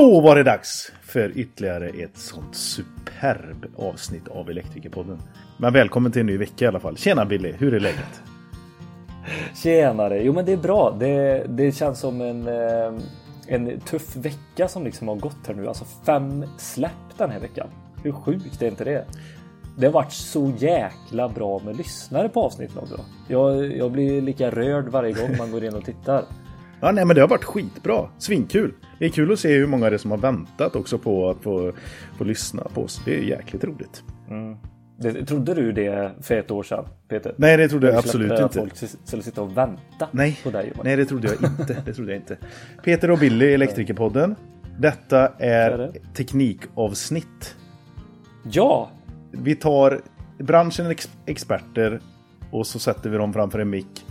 Då var det dags för ytterligare ett sånt superb avsnitt av Elektrikerpodden. Men välkommen till en ny vecka i alla fall. Tjena Billy, hur är läget? Tjenare! Jo men det är bra. Det, det känns som en, eh, en tuff vecka som liksom har gått här nu. Alltså fem släpp den här veckan. Hur sjukt är inte det? Det har varit så jäkla bra med lyssnare på avsnitten också. Jag, jag blir lika rörd varje gång man går in och tittar. Ja, nej, men det har varit skitbra. Svinkul. Det är kul att se hur många det är som har väntat också på att få, få lyssna på oss. Det är jäkligt roligt. Mm. Det, trodde du det för ett år sedan, Peter? Nej, det trodde jag absolut inte. Folk skulle sitta och vänta nej, på dig. Nej, det trodde jag inte. Det trodde jag inte. Peter och Billy, Elektrikerpodden. Detta är, är det? teknikavsnitt. Ja! Vi tar branschen experter och så sätter vi dem framför en mick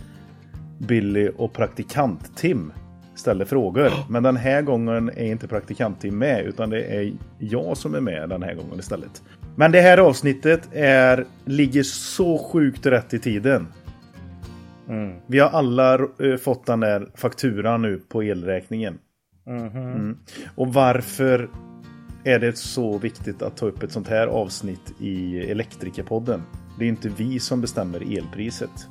Billy och praktikant Tim ställer frågor. Men den här gången är inte praktikant Tim med utan det är jag som är med den här gången istället. Men det här avsnittet är, ligger så sjukt rätt i tiden. Mm. Vi har alla uh, fått den där fakturan nu på elräkningen. Mm -hmm. mm. Och varför är det så viktigt att ta upp ett sånt här avsnitt i Elektrikerpodden? Det är inte vi som bestämmer elpriset.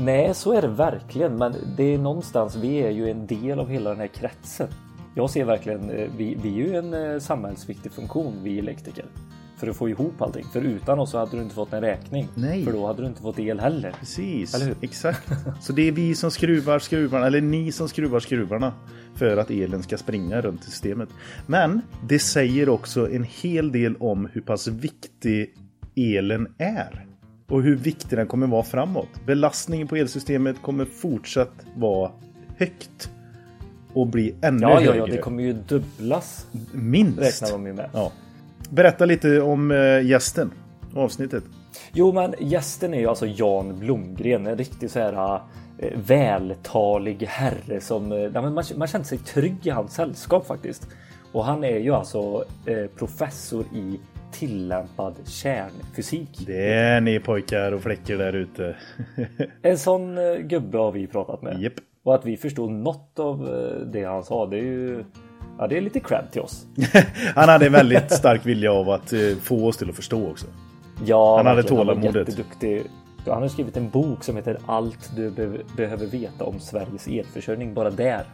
Nej, så är det verkligen. Men det är någonstans, vi är ju en del av hela den här kretsen. Jag ser verkligen, eh, vi, vi är ju en eh, samhällsviktig funktion, vi elektriker. För att få ihop allting. För utan oss så hade du inte fått en räkning. Nej. För då hade du inte fått el heller. Precis, exakt. Så det är vi som skruvar skruvarna, eller ni som skruvar skruvarna. För att elen ska springa runt systemet. Men det säger också en hel del om hur pass viktig elen är och hur viktig den kommer vara framåt. Belastningen på elsystemet kommer fortsatt vara högt och bli ännu ja, högre. Ja, ja, det kommer ju dubblas. Minst. Räknar de ju med. Ja. Berätta lite om äh, gästen, avsnittet. Jo, men gästen är ju alltså Jan Blomgren, en riktig så här äh, vältalig herre som äh, man, man känner sig trygg i hans sällskap faktiskt. Och han är ju alltså professor i tillämpad kärnfysik. Det är ni pojkar och fläckor där ute. en sån eh, gubbe har vi pratat med. Yep. Och att vi förstod något av eh, det han sa, det är ju Ja, det är lite cred till oss. han hade en väldigt stark vilja av att eh, få oss till att förstå också. Ja, han hade tålamodet. Han har skrivit en bok som heter Allt du be behöver veta om Sveriges elförsörjning. Bara där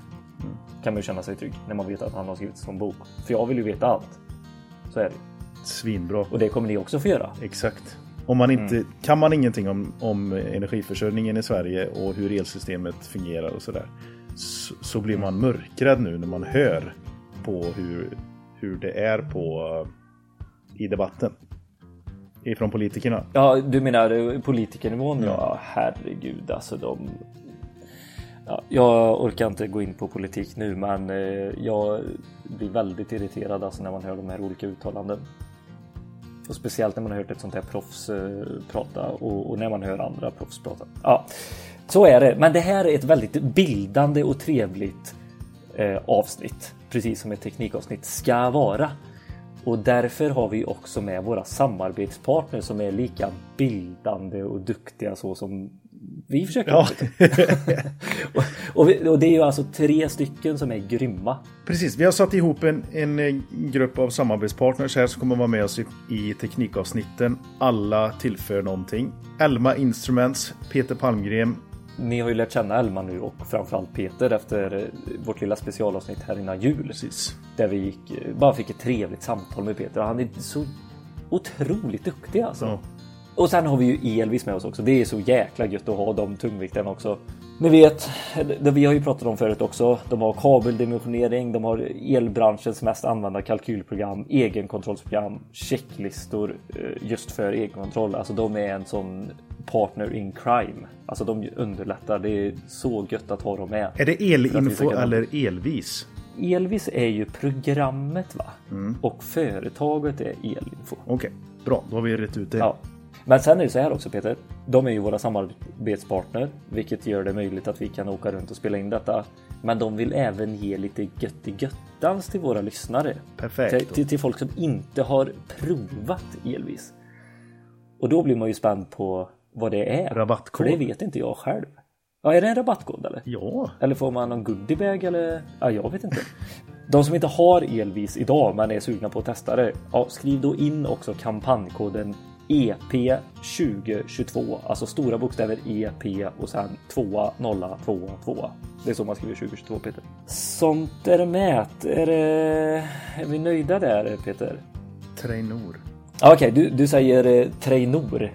kan man ju känna sig trygg när man vet att han har skrivit en sån bok. För jag vill ju veta allt. Så är det. Svinbra. Och det kommer ni också få göra. Exakt. Om man inte, mm. Kan man ingenting om, om energiförsörjningen i Sverige och hur elsystemet fungerar och sådär. Så, så blir man mörkrädd nu när man hör på hur, hur det är på i debatten. Ifrån politikerna. Ja, du menar politikernivån? Mm. Ja, herregud alltså de... Ja, jag orkar inte gå in på politik nu, men eh, jag blir väldigt irriterad alltså när man hör de här olika uttalanden. Och speciellt när man har hört ett sånt här proffs eh, prata och, och, när man hör andra proffs prata. Ja, så är det. Men det här är ett väldigt bildande och trevligt eh, avsnitt. Precis som ett teknikavsnitt ska vara. Och därför har vi också med våra samarbetspartners som är lika bildande och duktiga så som vi försöker. Ja. och, och, vi, och, det är ju alltså tre stycken som är grymma. Precis, vi har satt ihop en, en eh, grupp av samarbetspartners här som kommer vara med oss i, i teknikavsnitten. Alla tillför någonting. Elma Instruments, Peter Palmgren. Ni har ju lärt känna Elma nu och framförallt Peter efter eh, vårt lilla specialavsnitt här innan jul. Precis. Där vi gick, eh, bara fick ett trevligt samtal med Peter. Han är så otroligt duktig alltså. Ja. Och sen har vi ju Elvis med oss också. Det är så jäkla gött att ha de tungvikterna också. Ni vet, det vi har ju pratat om förut också. De har kabeldimensionering, de har elbranschens mest använda kalkylprogram, egenkontrollsprogram, checklistor eh, just för egenkontroll. Alltså de är en sån partner in crime. Alltså de underlättar. Det är så gött att ha dem med. Är det elinfo eller elvis? Elvis är ju programmet va? Mm. Och företaget är elinfo. Okej, okay. bra. Då har vi rätt ut det. Ja. Men sen är det så här också Peter. De är ju våra samarbetspartner, vilket gör det möjligt att vi kan åka runt och spela in detta. Men de vill även ge lite gött i göttans till våra lyssnare. Perfekt. Till, till, folk som inte har provat elvis. Och då blir man ju spänd på vad det är. Rabattkod. För det vet inte jag själv. Ja, är det en rabattkod eller? Ja. Eller får man någon goodiebag eller? Ja, jag vet inte. De som inte har elvis idag men är sugna på att testa det, ja, skriv då in också kampanjkoden EP 2022, alltså stora bokstäver EP och sen 2 0 2 2. Det är så man skriver 2022 Peter. Sånt är det mät. Är, det... är vi nöjda där Peter? Trainor. Okej, okay, du, du säger eh, Trainor.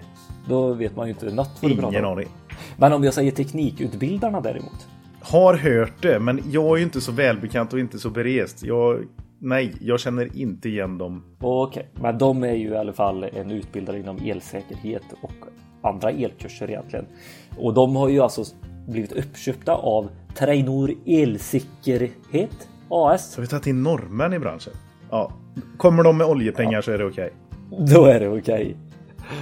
Då vet man ju inte något vad du pratar om. Ingen aning. Men om jag säger Teknikutbildarna däremot? Har hört det, men jag är ju inte så välbekant och inte så berest. Jag, nej, jag känner inte igen dem. Okej, okay. men de är ju i alla fall en utbildare inom elsäkerhet och andra elkurser egentligen. Och de har ju alltså blivit uppköpta av Trainor Elsäkerhet AS. Så vi tagit in norrmän i branschen? Ja. Kommer de med oljepengar ja. så är det okej. Okay. Då är det okej. Okay.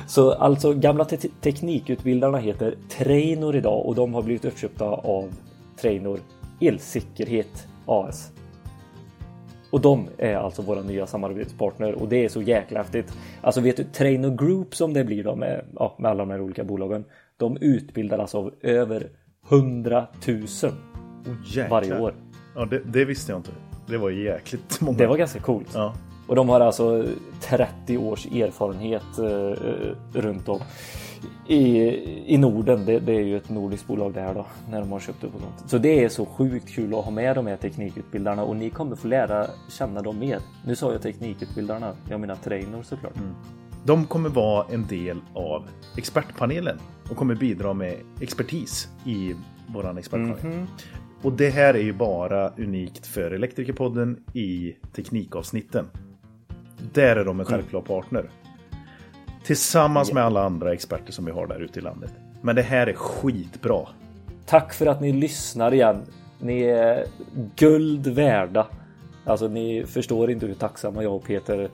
Så alltså gamla te teknikutbildarna heter Trainor idag och de har blivit uppköpta av Trainor Elsäkerhet AS. Och de är alltså våra nya samarbetspartner och det är så jäkla häftigt. Alltså vet du, Trainor Group som det blir då med, ja, med alla de här olika bolagen. De utbildar alltså över 100 000 oh, varje år. Ja, det, det, visste jag inte. Det var jäkligt många. Det var ganska coolt. Ja. Och de har alltså 30 års erfarenhet eh, runt om i, i Norden. Det, det, är ju ett nordiskt bolag det här då när de har köpt upp och sånt. Så det är så sjukt kul att ha med de här teknikutbildarna och ni kommer få lära känna dem mer. Nu sa jag teknikutbildarna, jag menar trainer såklart. Mm. De kommer vara en del av expertpanelen och kommer bidra med expertis i våran expertpanel. Mm -hmm. Och det här är ju bara unikt för Elektrikerpodden i teknikavsnitten. Där är de en självklar partner. Tillsammans med alla andra experter som vi har där ute i landet. Men det här är skitbra. Tack för att ni lyssnar igen. Ni är guld värda. Alltså ni förstår inte hur tacksamma jag och Peter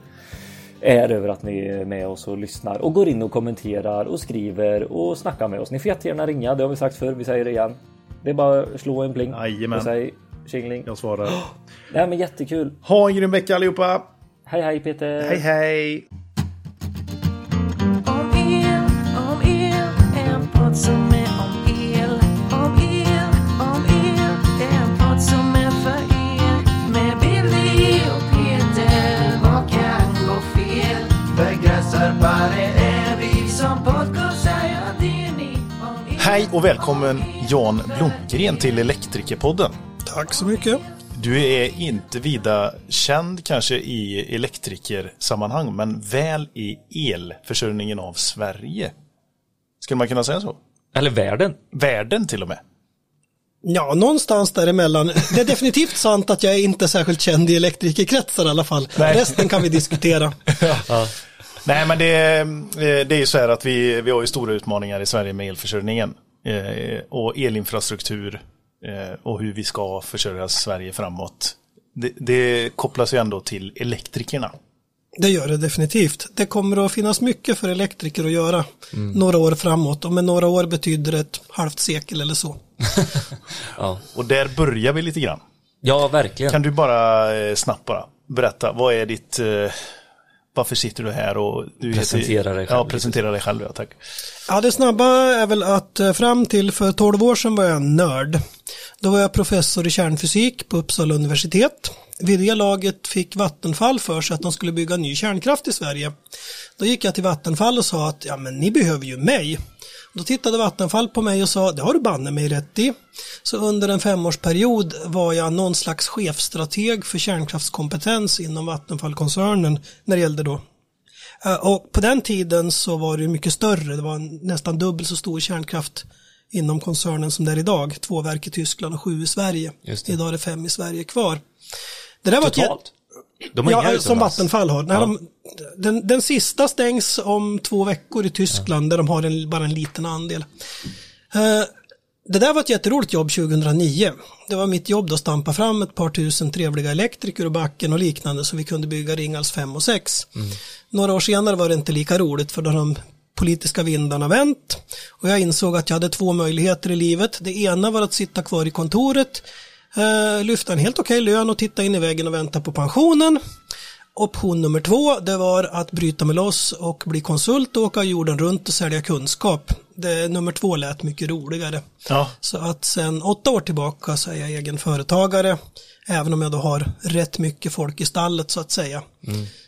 är över att ni är med oss och lyssnar och går in och kommenterar och skriver och snackar med oss. Ni får jättegärna ringa, det har vi sagt förr, vi säger det igen. Det är bara att slå en pling Jajamän. och säg tjingling. Jag svarar. Nej men jättekul. Ha en grym vecka allihopa! Hej hej Peter! Hej hej! Om el, om el, en podd som är om el. Om el, om el, en podd som är för er. Med Billy och Peter, vad kan gå fel? Begränsarbare är vi som podcastar, ja det är ni. Hej och välkommen Jan Blomgren till Elektrikerpodden. Tack så mycket. Du är inte vida känd kanske i elektrikersammanhang, men väl i elförsörjningen av Sverige. Skulle man kunna säga så? Eller världen. Världen till och med. Ja, någonstans däremellan. Det är definitivt sant att jag är inte särskilt känd i elektrikerkretsar i alla fall. Nej. Resten kan vi diskutera. ja. Nej, men det, det är ju så här att vi, vi har ju stora utmaningar i Sverige med elförsörjningen. Eh, och elinfrastruktur Eh, och hur vi ska försörja Sverige framåt. Det, det kopplas ju ändå till elektrikerna. Det gör det definitivt. Det kommer att finnas mycket för elektriker att göra mm. några år framåt och med några år betyder det ett halvt sekel eller så. ja. Och där börjar vi lite grann. Ja, verkligen. Kan du bara eh, snabbt bara berätta, vad är ditt, eh, varför sitter du här och du presenterar heter, dig själv? Ja, presentera dig själv, ja tack. Ja, det snabba är väl att eh, fram till för 12 år sedan var jag en nörd. Då var jag professor i kärnfysik på Uppsala universitet. Vid det laget fick Vattenfall för sig att de skulle bygga ny kärnkraft i Sverige. Då gick jag till Vattenfall och sa att ja, men ni behöver ju mig. Då tittade Vattenfall på mig och sa det har du banne mig rätt i. Så under en femårsperiod var jag någon slags chefstrateg för kärnkraftskompetens inom Vattenfallkoncernen när det gällde då eh, och på den tiden så var det mycket större, det var nästan dubbelt så stor kärnkraft inom koncernen som det är idag. Två verk i Tyskland och sju i Sverige. Idag är det fem i Sverige kvar. Det där Totalt? Var de har ja, som Vattenfall har. Ja. De, den, den sista stängs om två veckor i Tyskland ja. där de har en, bara en liten andel. Uh, det där var ett jätteroligt jobb 2009. Det var mitt jobb att stampa fram ett par tusen trevliga elektriker och backen och liknande så vi kunde bygga Ringhals 5 och 6. Mm. Några år senare var det inte lika roligt för då har de politiska vindarna vänt och jag insåg att jag hade två möjligheter i livet. Det ena var att sitta kvar i kontoret, eh, lyfta en helt okej lön och titta in i väggen och vänta på pensionen. Option nummer två, det var att bryta mig loss och bli konsult och åka jorden runt och sälja kunskap. Det, nummer två lät mycket roligare. Ja, Så att sen åtta år tillbaka så är jag egen företagare, även om jag då har rätt mycket folk i stallet så att säga.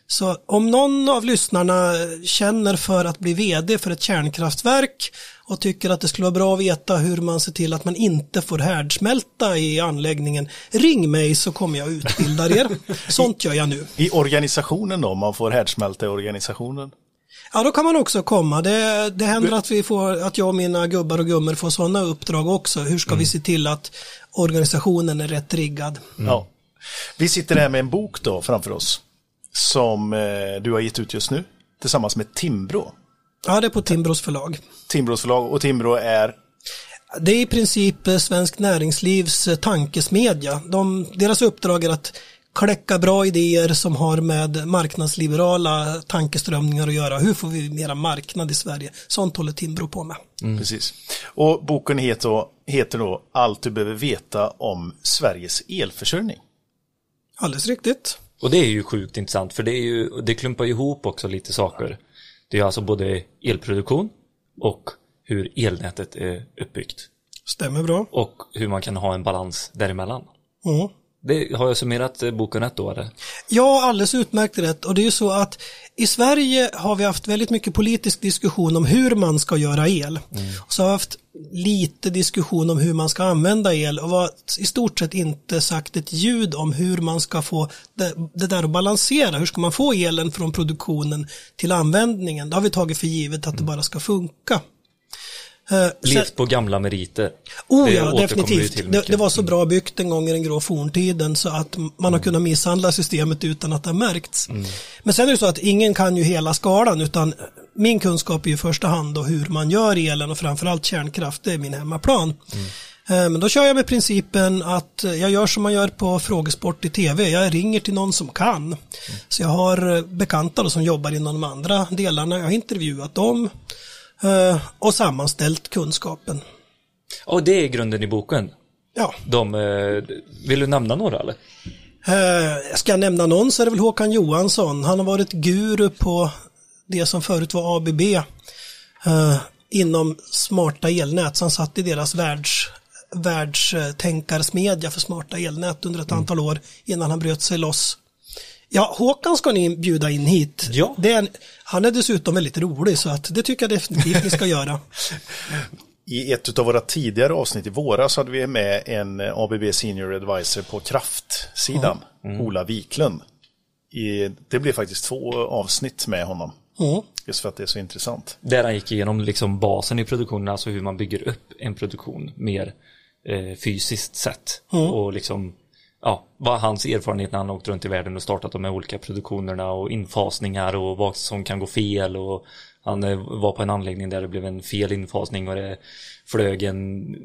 Så om någon av lyssnarna känner för att bli vd för ett kärnkraftverk och tycker att det skulle vara bra att veta hur man ser till att man inte får härdsmälta i anläggningen, ring mig så kommer jag utbilda er. Sånt gör jag nu. i organisationen då, om man får härdsmälta i organisationen. Ja, då kan man också komma. Det, det händer att, vi får, att jag och mina gubbar och gummor får sådana uppdrag också. Hur ska vi se till att organisationen är rätt riggad? Ja. Vi sitter här med en bok då framför oss. Som eh, du har gett ut just nu. Tillsammans med Timbro. Ja, det är på Timbros förlag. Timbros förlag och Timbro är Det är i princip eh, Svensk Näringslivs eh, tankesmedja. De, deras uppdrag är att kläcka bra idéer som har med marknadsliberala tankeströmningar att göra. Hur får vi mera marknad i Sverige? Sånt håller Timbro på med. Precis. Och boken heter heter då Allt du behöver veta om Sveriges elförsörjning. Alldeles riktigt. Och det är ju sjukt intressant för det, är ju, det klumpar ihop också lite saker. Det är alltså både elproduktion och hur elnätet är uppbyggt. Stämmer bra. Och hur man kan ha en balans däremellan. Mm. Det, har jag summerat eh, boken rätt då eller? Ja, alldeles utmärkt rätt. Och det är ju så att i Sverige har vi haft väldigt mycket politisk diskussion om hur man ska göra el. Och så har vi haft lite diskussion om hur man ska använda el och var i stort sett inte sagt ett ljud om hur man ska få det, det där att balansera. Hur ska man få elen från produktionen till användningen? Det har vi tagit för givet att det bara ska funka. Eh, Levt på gamla meriter. Oh ja, definitivt. Det, det var så bra byggt en gång i den grå forntiden så att man har kunnat misshandla systemet utan att det har märkts. Men sen är det så att ingen kan ju hela skalan utan min kunskap är ju i första hand då hur man gör elen och framförallt kärnkraft, det är min hemmaplan. Eh, Men då kör jag med principen att jag gör som man gör på frågesport i tv. Jag ringer till någon som kan. Så jag har eh, bekanta som jobbar inom de andra delarna. Jag har intervjuat dem och sammanställt kunskapen. Och det är grunden i boken. Ja, De, eh, vill du nämna några eller? Eh, ska jag nämna någon så är det väl Håkan Johansson. Han har varit guru på det som förut var ABB eh, inom smarta elnät. Så han satt i deras världs, världstänkarsmedja för smarta elnät under ett antal år innan han bröt sig loss. Ja, Håkan ska ni bjuda in hit. Ja. Det är en, han är dessutom väldigt rolig så att det tycker jag definitivt ni ska göra. I ett av våra tidigare avsnitt i våras hade vi med en ABB Senior Advisor på kraftsidan, Ola Wiklund. I, det blev faktiskt två avsnitt med honom. Mm. Just för att det är så intressant. Där han gick igenom liksom basen i produktionen, alltså hur man bygger upp en produktion mer eh, fysiskt sett. Och liksom, ja, vad hans erfarenhet när han åkt runt i världen och startat de här olika produktionerna och infasningar och vad som kan gå fel och han eh, var på en anläggning där det blev en fel infasning och det flög en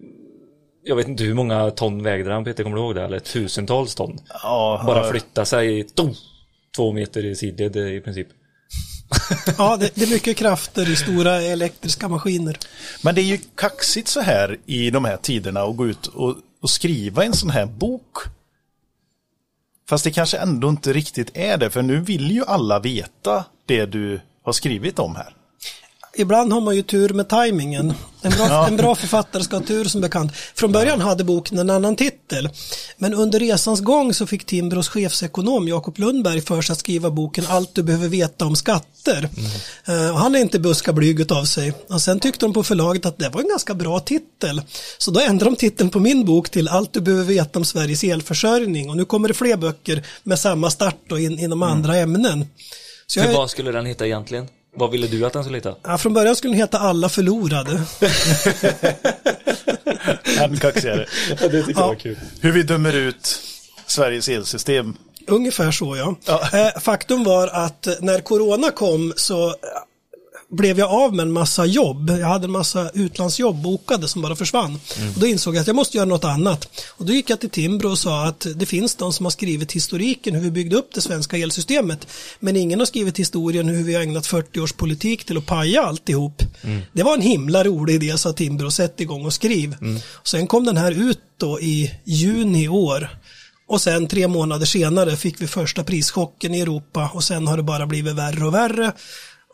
jag vet inte hur många ton vägde han Peter, kommer du ihåg det? Eller tusentals ton. Ja, Bara ja, flytta sig to, två meter i sidled i princip. Ja, det, det är mycket krafter i stora elektriska maskiner. Men det är ju kaxigt så här i de här tiderna att gå ut och, och skriva en sån här bok. Fast det kanske ändå inte riktigt är det, för nu vill ju alla veta det du har skrivit om här. Ibland har man ju tur med tajmingen. En bra, en bra författare ska ha tur som bekant. Från början hade boken en annan titel. Men under resans gång så fick Timbros chefsekonom Jakob Lundberg för sig att skriva boken Allt du behöver veta om skatter. Eh, och han är inte buskablyg av sig. Och sen tyckte de på förlaget att det var en ganska bra titel. Så då ändrade de titeln på min bok till Allt du behöver veta om Sveriges elförsörjning. Och nu kommer det fler böcker med samma start och in, inom andra ämnen. Så jag vad skulle den heta egentligen? Vad ville du att den skulle heta? Ja, från början skulle den heta Alla förlorade. Än kaxigare. Ja, det tyckte jag var kul. Hur vi dömer ut Sveriges elsystem. Ungefär så ja. Ja. Eh, faktum var att när corona kom så blev jag av med en massa jobb. Jag hade en massa utlandsjobb bokade som bara försvann. Och då insåg jag att jag måste göra något annat. Och då gick jag till Timbro och sa att det finns de som har skrivit historiken hur vi byggde upp det svenska elsystemet. Men ingen har skrivit historien hur vi har ägnat 40 års politik till att paja alltihop. Det var en himla rolig idé sa Timbro, sätt igång och skriv. Sen kom den här ut då i juni i år. Och sen tre månader senare fick vi första prischocken i Europa och sen har det bara blivit värre och värre.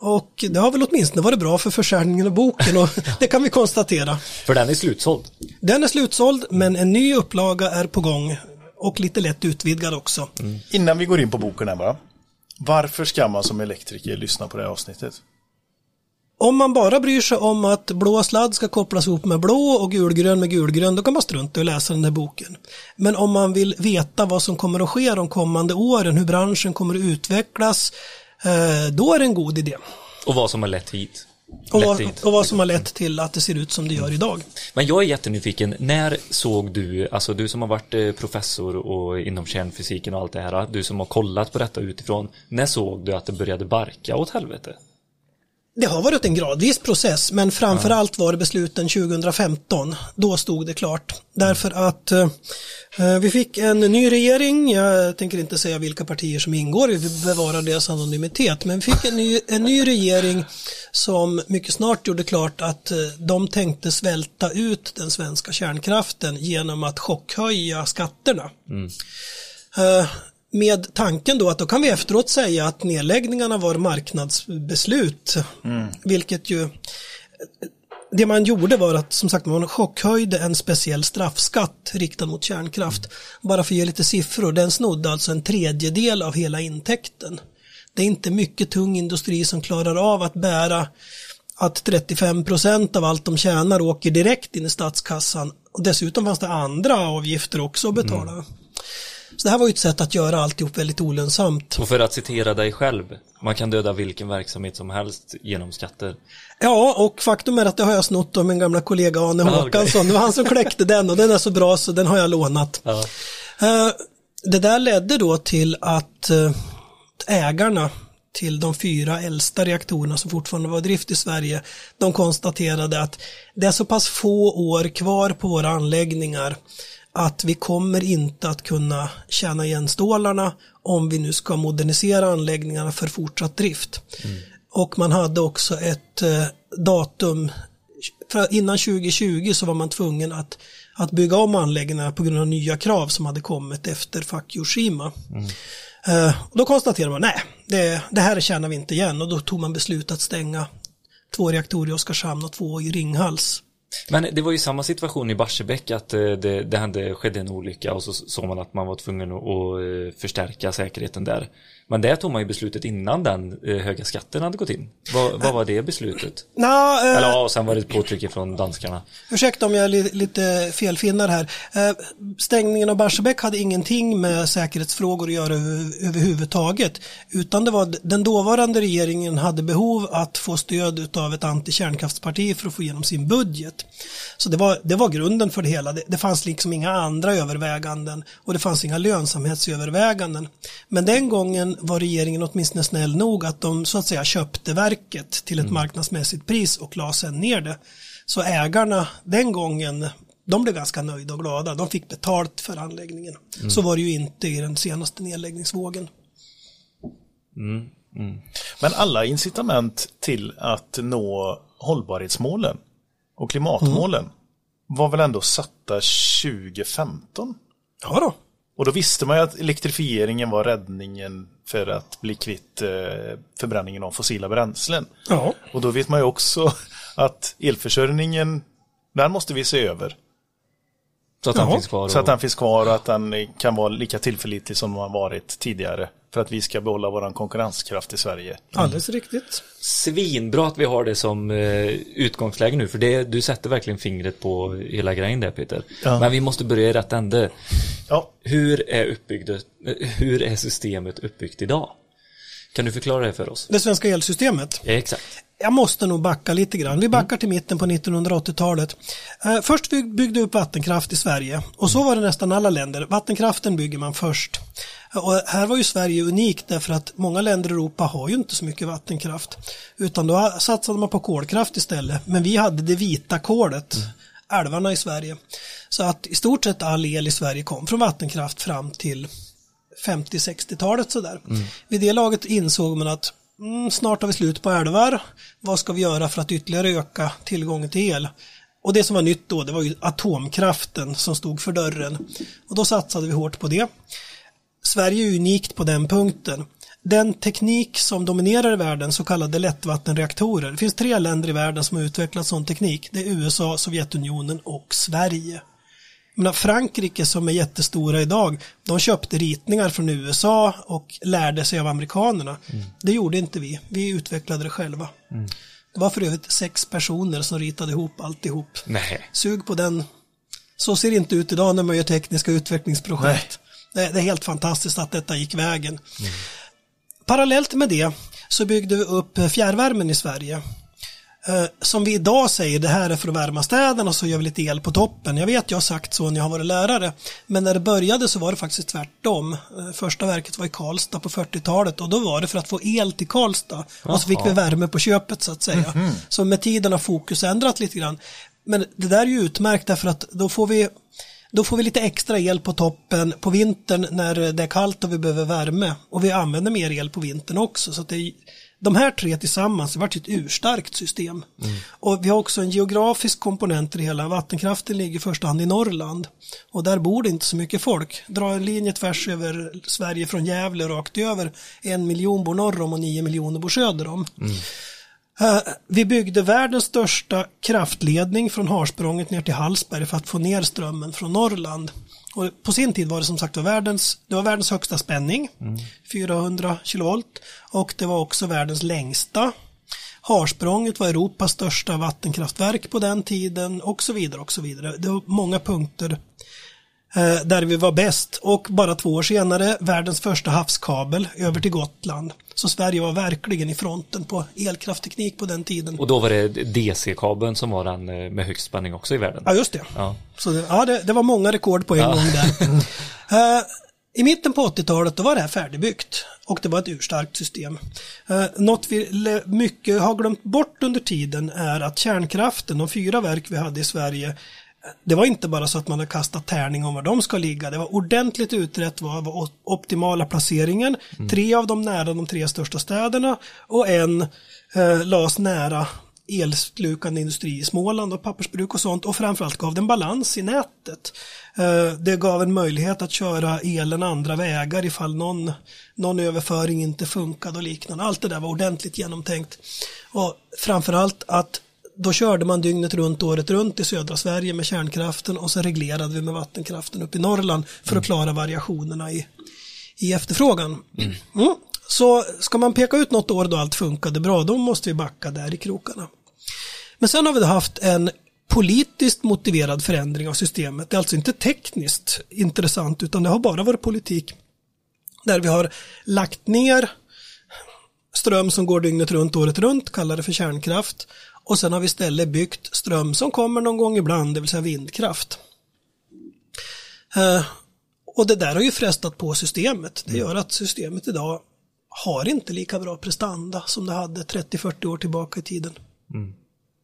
Och det har väl åtminstone varit bra för försäljningen av boken och det kan vi konstatera. För den är slutsåld. Den är slutsåld men en ny upplaga är på gång och lite lätt utvidgad också. Innan vi går in på boken här bara. Varför ska man som elektriker lyssna på det här avsnittet? Om man bara bryr sig om att blå sladd ska kopplas ihop med blå och gulgrön med gulgrön, då kan man strunta i att läsa den där boken. Men om man vill veta vad som kommer att ske de kommande åren, hur branschen kommer att utvecklas, då är det en god idé. Och vad som har lett hit. Och vad, och vad som har lett till att det ser ut som det gör idag. Men jag är jättenyfiken, när såg du, alltså du som har varit eh, professor och inom kärnfysiken och allt det här, du som har kollat på detta utifrån, när såg du att det började barka åt helvete? Det har varit en gradvis process, men framförallt var det besluten 2015. Då stod det klart. Därför att eh, vi fick en ny regering, jag tänker inte säga vilka partier som ingår, vi bevarar deras anonymitet, men vi fick en ny, en ny regering som mycket snart gjorde klart att eh, de tänkte svälta ut den svenska kärnkraften genom att chockhöja skatterna. Eh, Med tanken då att då kan vi efteråt säga att nedläggningarna var marknadsbeslut. Vilket ju det man gjorde var att som sagt man chockhöjde en speciell straffskatt riktad mot kärnkraft. Bara för att ge lite siffror, den snodde alltså en tredjedel av hela intäkten. Det är inte mycket tung industri som klarar av att bära att 35 procent av allt de tjänar åker direkt in i statskassan. Och dessutom fanns det andra avgifter också att betala. Så det här var ju ett sätt att göra alltihop väldigt olönsamt. Och för att citera dig själv, man kan döda vilken verksamhet som helst genom skatter. Ja, och faktum är att det har jag snott av min gamla kollega Arne okej. Håkansson. Det var han som kläckte den och den är så bra så den har jag lånat. Ja. Eh, Det där ledde då till att eh, ägarna till de fyra äldsta reaktorerna som fortfarande var i drift i Sverige, de konstaterade att det är så pass få år kvar på våra anläggningar att vi kommer inte att kunna tjäna igen stålarna om vi nu ska modernisera anläggningarna för fortsatt drift. Och man hade också ett eh, datum, innan 2020 så var man tvungen att, att bygga om anläggningarna på grund av nya krav som hade kommit efter Fukushima. Eh, och då konstaterade man, nej, det, det här tjänar vi inte igen och då tog man beslut att stänga två reaktorer i Oskarshamn och två i Ringhals. Men det var ju samma situation i Barsebäck att eh, det, det hände, skedde en olycka och så såg man att man var tvungen att, att eh, förstärka säkerheten där. Men där tog man ju beslutet innan den eh, höga skatten hade gått in. Vad, vad var det beslutet? Nå, eh, Eller ja, och sen var det ett påtryck från danskarna. Ursäkta om jag är li lite felfinnar här. Eh, stängningen av Barsebäck hade ingenting med säkerhetsfrågor att göra över överhuvudtaget. Utan det var den dåvarande regeringen hade behov att få stöd av ett antikärnkraftsparti för att få igenom sin budget. Så det var, det var grunden för det hela. Det, det fanns liksom inga andra överväganden och det fanns inga lönsamhetsöverväganden. Men den gången var regeringen åtminstone snäll nog att de så att säga köpte verket till ett marknadsmässigt pris och la sen ner det. Så ägarna den gången, de blev ganska nöjda och glada. De fick betalt för anläggningen. Så var det ju inte i den senaste nedläggningsvågen. Men alla incitament till att nå hållbarhetsmålen och klimatmålen var väl ändå satta 2015? Ja då. Och då visste man ju att elektrifieringen var räddningen för att bli kvitt eh, förbränningen av fossila bränslen. Ja. Och då vet man ju också att elförsörjningen, den måste vi se över. Så att Ja, finns kvar. Och, Så att den finns kvar och att den kan vara lika tillförlitlig som den har varit tidigare. För att vi ska behålla vår konkurrenskraft i Sverige. Alldeles riktigt. Svinbra att vi har det som eh, utgångsläge nu, för det, du sätter verkligen fingret på hela grejen där Peter. Ja. Men vi måste börja i rätt ände. Ja, Hur är, uppbyggd, eh, hur är systemet uppbyggt idag? Kan du förklara det för oss? Det svenska elsystemet. Ja, exakt. Jag måste nog backa lite grann. Vi backar till mitten på 1980-talet. Eh, först vi byggde upp vattenkraft i Sverige och så var det nästan alla länder. Vattenkraften bygger man först. Och här var ju Sverige unikt därför att många länder i Europa har ju inte så mycket vattenkraft. Utan då satsade man på kolkraft istället. Men vi hade det vita kolet, älvarna i Sverige. Så att i stort sett all el i Sverige kom från vattenkraft fram till 50-60-talet sådär. Vid det laget insåg man att mm, snart har vi slut på älvar. Vad ska vi göra för att ytterligare öka tillgången till el? Och det som var nytt då, det var ju atomkraften som stod för dörren. Och då satsade vi hårt på det. Sverige är unikt på den punkten. den teknik som dominerar i världen, så kallade lättvattenreaktorer. Det finns tre länder i världen som har utvecklat sån teknik. Det är USA, Sovjetunionen och Sverige. Menar, Frankrike som är jättestora idag, de köpte ritningar från USA och lärde sig av amerikanerna. Det gjorde inte vi, vi utvecklade det själva. Det var för övrigt sex personer som ritade ihop alltihop. Nej. Sug på den. Så ser det inte ut idag när man gör tekniska utvecklingsprojekt. Det, det är helt fantastiskt att detta gick vägen. Parallellt med det så byggde vi upp fjärrvärmen i Sverige. Eh, Som vi idag säger, det här är för att värma städerna och så gör vi lite el på toppen. Jag vet, jag har sagt så när jag har varit lärare. Men när det började så var det faktiskt tvärtom. Eh, Första verket var i Karlstad på 40-talet och då var det för att få el till Karlstad. Och så fick vi värme på köpet så att säga. Så med tiden har fokus ändrat lite grann. Men det där är ju utmärkt därför att då får vi då får vi lite extra el på toppen på vintern när det är kallt och vi behöver värme. Och vi använder mer el på vintern också. Så det är, de här tre tillsammans har varit ett urstarkt system. Och vi har också en geografisk komponent i det hela. Vattenkraften ligger i första hand i Norrland. Och där bor det inte så mycket folk. Dra en linje tvärs över Sverige från Gävle rakt över. En miljon bor norr om och nio miljoner bor söder om. Mm. Vi byggde världens största kraftledning från Harsprånget ner till Hallsberg för att få ner strömmen från Norrland. Och på sin tid var det som sagt var världens, det var världens högsta spänning, 400 kilovolt, och det var också världens längsta. Harsprånget var Europas största vattenkraftverk på den tiden och så vidare och så vidare. Det var många punkter där vi var bäst och bara två år senare världens första havskabel över till Gotland. Så Sverige var verkligen i fronten på elkraftteknik på den tiden. Och då var det DC-kabeln som var den eh, med högst spänning också i världen. Ja, just det. Ja. Så det, ja, det, det var många rekord på en Ja. gång där. Eh, I mitten på 80-talet då var det här färdigbyggt och det var ett urstarkt system. Uh, något vi mycket har glömt bort under tiden är att kärnkraften, de fyra verk vi hade i Sverige, det var inte bara så att man hade kastat tärning om var de ska ligga. Det var ordentligt utrett vad var optimala placeringen. Tre av dem nära de tre största städerna och en eh, lades nära elslukande industri i Småland och pappersbruk och sånt och framförallt gav den balans i nätet. Eh, Det gav en möjlighet att köra elen andra vägar ifall någon, någon överföring inte funkade och liknande. Allt det där var ordentligt genomtänkt. Och framförallt att då körde man dygnet runt, året runt i södra Sverige med kärnkraften och så reglerade vi med vattenkraften upp i Norrland för att klara variationerna i, i efterfrågan. Mm. Så ska man peka ut något år då allt funkade bra, då måste vi backa där i krokarna. Men sen har vi haft en politiskt motiverad förändring av systemet. Det är alltså inte tekniskt intressant utan det har bara varit politik. Där vi har lagt ner ström som går dygnet runt, året runt, kallar det för kärnkraft. Och sen har vi istället byggt ström som kommer någon gång ibland, det vill säga vindkraft. Eh, och det där har ju frestat på systemet. Det gör att systemet idag har inte lika bra prestanda som det hade 30-40 år tillbaka i tiden. Mm.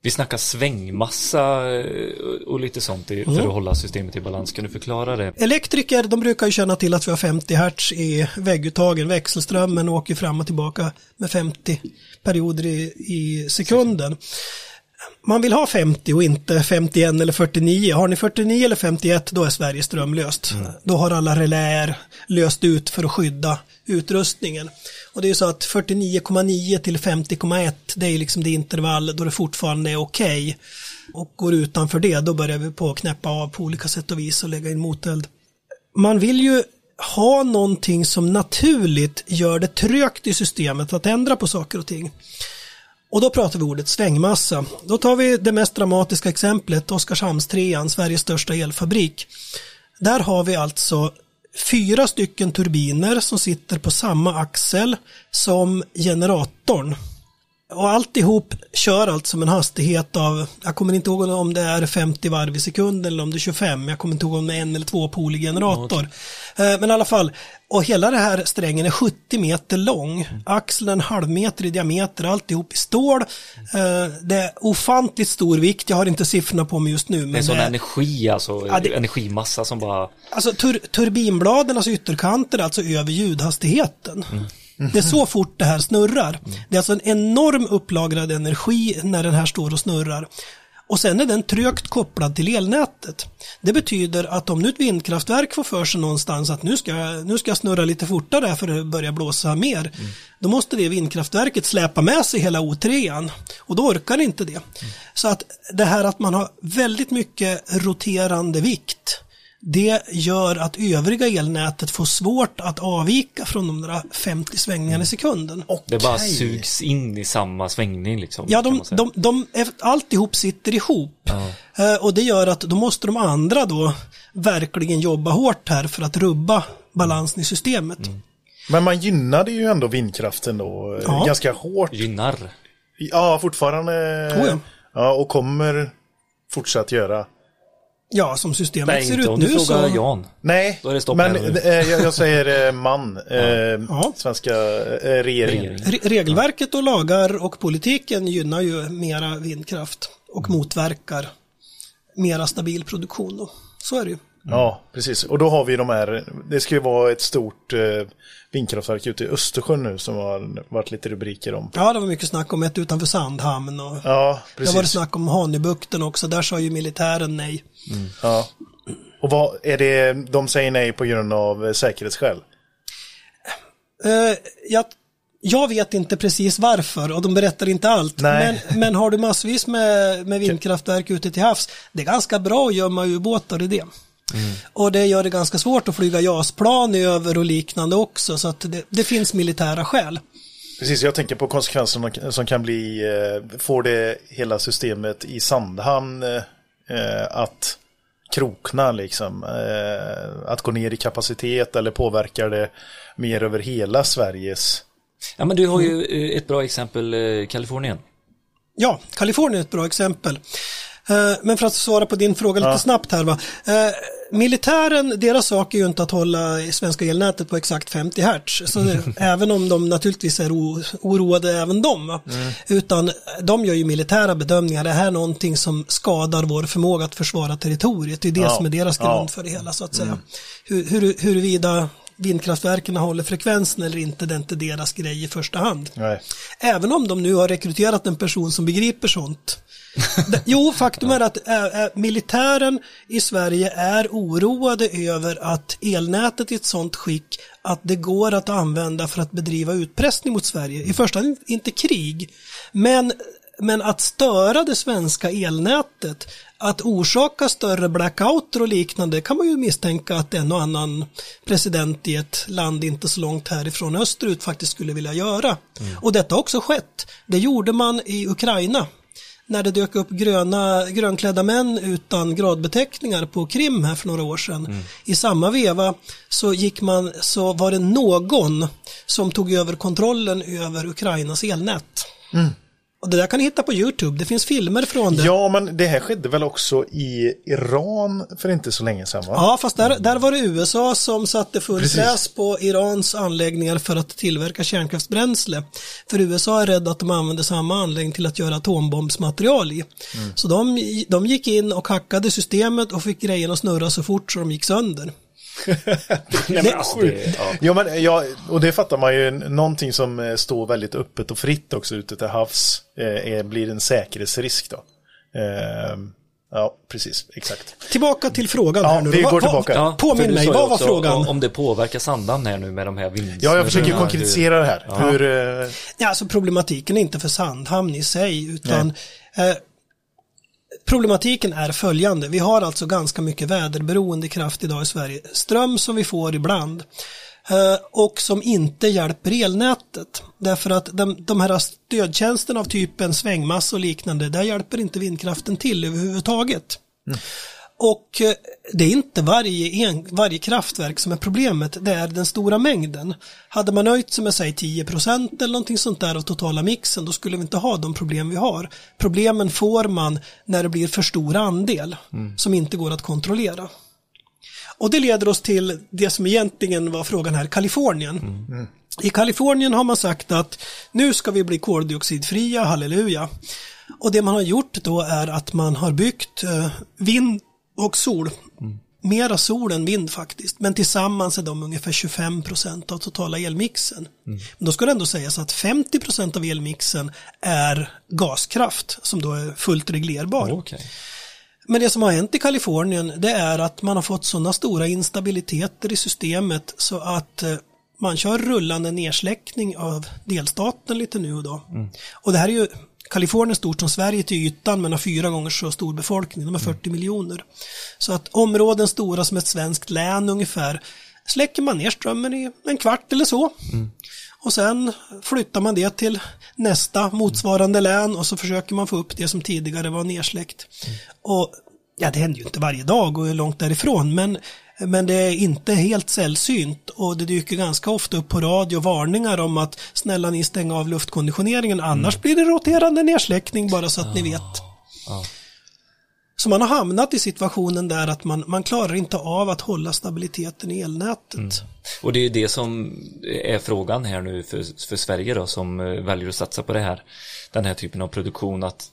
Vi snackar svängmassa eh, och lite sånt för att hålla systemet i balans. Kan du förklara det? Elektriker, de brukar ju känna till att vi har 50 hertz i vägguttagen. Växelströmmen åker fram och tillbaka med 50 perioder i, i sekunden. Man vill ha 50 och inte 51 eller 49. Har ni 49 eller 51 då är Sverige strömlöst. Då har alla reläer löst ut för att skydda utrustningen. Och det är ju så att 49,9 till 50,1 det är liksom det intervall då det fortfarande är okej. Och går utanför det då börjar vi på att knäppa av på olika sätt och vis och lägga in moteld. Man vill ju ha någonting som naturligt gör det trögt i systemet att ändra på saker och ting. Och då pratar vi ordet svängmassa. Då tar vi det mest dramatiska exemplet, Oskarshamnstrean, Sveriges största elfabrik. Där har vi alltså fyra stycken turbiner som sitter på samma axel som generatorn. Och alltihop kör alltså med en hastighet av, jag kommer inte ihåg om det är 50 varv i sekunden eller om det är 25, jag kommer inte ihåg om det är en eller två polig generator. Eh, Men i alla fall, och hela det här strängen är 70 meter lång, axeln en halv meter i diameter, alltihop i stål. Eh, Det är ofantligt stor vikt, jag har inte siffrorna på mig just nu. Det är Men sån det- energi, alltså Ja, det- energimassa som bara... Alltså tur turbinbladens ytterkanter är alltså över ljudhastigheten. Det är så fort det här snurrar. Det är alltså en enorm upplagrad energi när den här står och snurrar. Och sen är den trögt kopplad till elnätet. Det betyder att om nu ett vindkraftverk får för sig någonstans att nu ska, jag- nu ska jag snurra lite fortare för att börja blåsa mer. Då måste det vindkraftverket släpa med sig hela O3 och då orkar inte det. Så att det här att man har väldigt mycket roterande vikt det gör att övriga elnätet får svårt att avvika från de där 50 svängningarna i sekunden. Det bara sugs in i samma svängning liksom. Ja, de, säga. de, de, är- alltihop sitter ihop. Eh, Och det gör att då måste de andra då verkligen jobba hårt här för att rubba balansen i systemet. Men man gynnade ju ändå vindkraften då eh, Ja. ganska hårt. Gynnar. Ja, fortfarande. Oh ja. ja, och kommer fortsatt göra. Ja, som systemet Nej, ser inte ut om du nu frågar så... Jan. Nej, Då är det stopp men eh, jag, jag säger eh, man. Eh. Svenska eh, regeringen. Regering. Re- Regelverket och lagar och politiken gynnar ju mera vindkraft och motverkar mera stabil produktion. Då. Så är det ju. Ja, precis. Och då har vi de här, det ska ju vara ett stort eh, vindkraftverk ute i Östersjön nu som har varit lite rubriker om. Ja, det var mycket snack om ett utanför Sandhamn och Ja, det var det precis. snack om Hanöbukten också. Där sa ju militären nej. Ja. Och vad är det, de säger nej på grund av eh, säkerhetsskäl? Eh, jag, jag vet inte precis varför och de berättar inte allt. Nej. Men, men har du massvis med, med vindkraftverk ute till havs, det är ganska bra att gömma ubåtar i det. Och det gör det ganska svårt att flyga JAS-plan över och liknande också, så att det, det finns militära skäl. Precis, jag tänker på konsekvenserna som kan bli, eh, får det hela systemet i Sandhamn eh, att krokna liksom, eh, att gå ner i kapacitet eller påverkar det mer över hela Sveriges Ja, men du har ju eh, ett bra exempel, eh, Kalifornien. Ja, Kalifornien är ett bra exempel. Eh, Men för att svara på din fråga lite snabbt här. Va? Eh, Militären, deras sak är ju inte att hålla svenska elnätet på exakt 50 hertz. Så det, även om de naturligtvis är oroade även de. Va? Utan de gör ju militära bedömningar. Det här är någonting som skadar vår förmåga att försvara territoriet. Det är det Ja. som är deras grund Ja. för det hela så att säga. Hur, hur, huruvida vindkraftverken håller frekvensen eller inte, det är inte deras grej i första hand. Nej. Även om de nu har rekryterat en person som begriper sånt. Jo, faktum är att äh, äh, militären i Sverige är oroade över att elnätet är i ett sånt skick att det går att använda för att bedriva utpressning mot Sverige. I första hand inte krig, men, men att störa det svenska elnätet, att orsaka större blackouter och liknande kan man ju misstänka att en och annan president i ett land inte så långt härifrån österut faktiskt skulle vilja göra. Och detta har också skett. Det gjorde man i Ukraina när det dök upp gröna, grönklädda män utan gradbeteckningar på Krim här för några år sedan. I samma veva så, gick man, så var det någon som tog över kontrollen över Ukrainas elnät. Och det där kan ni hitta på YouTube, det finns filmer från det. Ja, men det här skedde väl också i Iran för inte så länge sedan va? Ja, fast där, där var det USA som satte full press på Irans anläggningar för att tillverka kärnkraftsbränsle. För USA är rädd att de använder samma anläggning till att göra atombombsmaterial i. Mm. Så de, de gick in och hackade systemet och fick grejerna att snurra så fort så de gick sönder. Nej, men alltså, det, ja. Ja, men, ja, och det fattar man ju. Någonting som eh, står väldigt öppet och fritt också ute till havs eh, är, blir en säkerhetsrisk då. Eh, ja, precis, exakt. Tillbaka till frågan Ja, här nu. vi går tillbaka. Ja, Påminn mig, vad var frågan? Om, det påverkar Sandhamn här nu med de här vind... Ja, jag försöker konkretisera det här. Hur, eh, Ja, alltså problematiken är inte för Sandhamn i sig utan eh, problematiken är följande. Vi har alltså ganska mycket väderberoende kraft idag i Sverige. Ström som vi får ibland eh, och som inte hjälper elnätet. Därför att de, de här stödtjänsterna av typen svängmassa och liknande, där hjälper inte vindkraften till överhuvudtaget. Mm. Och eh, det är inte varje, en, varje kraftverk som är problemet, det är den stora mängden. Hade man nöjt sig med säg 10% eller någonting sånt där av totala mixen, då skulle vi inte ha de problem vi har. Problemen får man när det blir för stor andel som inte går att kontrollera. Och det leder oss till det som egentligen var frågan här, Kalifornien. I Kalifornien har man sagt att nu ska vi bli koldioxidfria, halleluja. Och det man har gjort då är att man har byggt eh, vind och sol mera sol än vind faktiskt. Men tillsammans är de ungefär 25 procent av totala elmixen. Men då ska det ändå sägas att 50 procent av elmixen är gaskraft som då är fullt reglerbar. Okej. Men det som har hänt i Kalifornien det är att man har fått sådana stora instabiliteter i systemet så att eh, man kör rullande nedsläckning av delstaten lite nu och då. Och det här är ju Kalifornien är stort som Sverige till ytan men har fyra gånger så stor befolkning, de har 40 miljoner. Så att områden stora som ett svenskt län ungefär släcker man ner strömmen i en kvart eller så. Och sen flyttar man det till nästa motsvarande län och så försöker man få upp det som tidigare var nersläckt. Och ja, det händer ju inte varje dag och är långt därifrån, men, men det är inte helt sällsynt och det dyker ganska ofta upp på radio varningar om att snälla ni stänga av luftkonditioneringen annars blir det roterande nersläckning bara så att ni vet. Så man har hamnat i situationen där att man, man klarar inte av att hålla stabiliteten i elnätet. Och det är det som är frågan här nu för, för Sverige då som eh, väljer att satsa på det här, den här typen av produktion att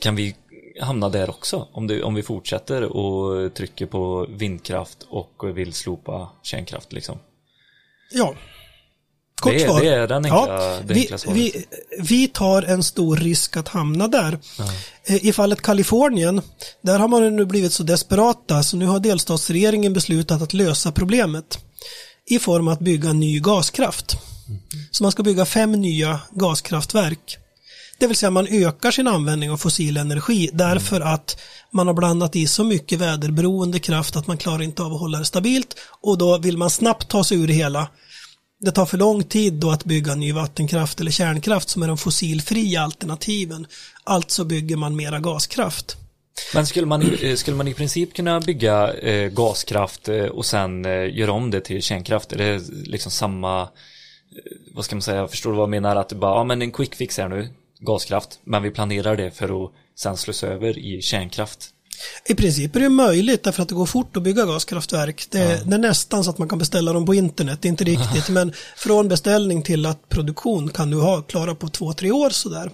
kan vi hamna där också om, det, om vi fortsätter och trycker på vindkraft och vill slopa kärnkraft liksom. Ja. Kort Det är- det är den enkla- ja, det vi, enkla svaret. vi, vi tar en stor risk att hamna där. Eh, I fallet Kalifornien, där har man nu blivit så desperata så nu har delstatsregeringen beslutat att lösa problemet i form av att bygga ny gaskraft. Så man ska bygga fem nya gaskraftverk. Det vill säga man ökar sin användning av fossil energi därför att man har blandat i så mycket väderberoende kraft att man klarar inte av att hålla det stabilt och då vill man snabbt ta sig ur det hela. Det tar för lång tid då att bygga ny vattenkraft eller kärnkraft som är de fossilfria alternativen. Alltså bygger man mera gaskraft. Men skulle man, eh, skulle man i princip kunna bygga eh, gaskraft eh, och sen eh, göra om det till kärnkraft? Är det liksom samma, eh, vad ska man säga, förstår du vad jag menar? Att det bara, ja men en quick fix här nu, gaskraft, men vi planerar det för att sen slussa över i kärnkraft. I princip är det möjligt därför att det går fort att bygga gaskraftverk. Det, det är nästan så att man kan beställa dem på internet, det är inte riktigt, men från beställning till att produktion kan du ha klara på två, tre år sådär.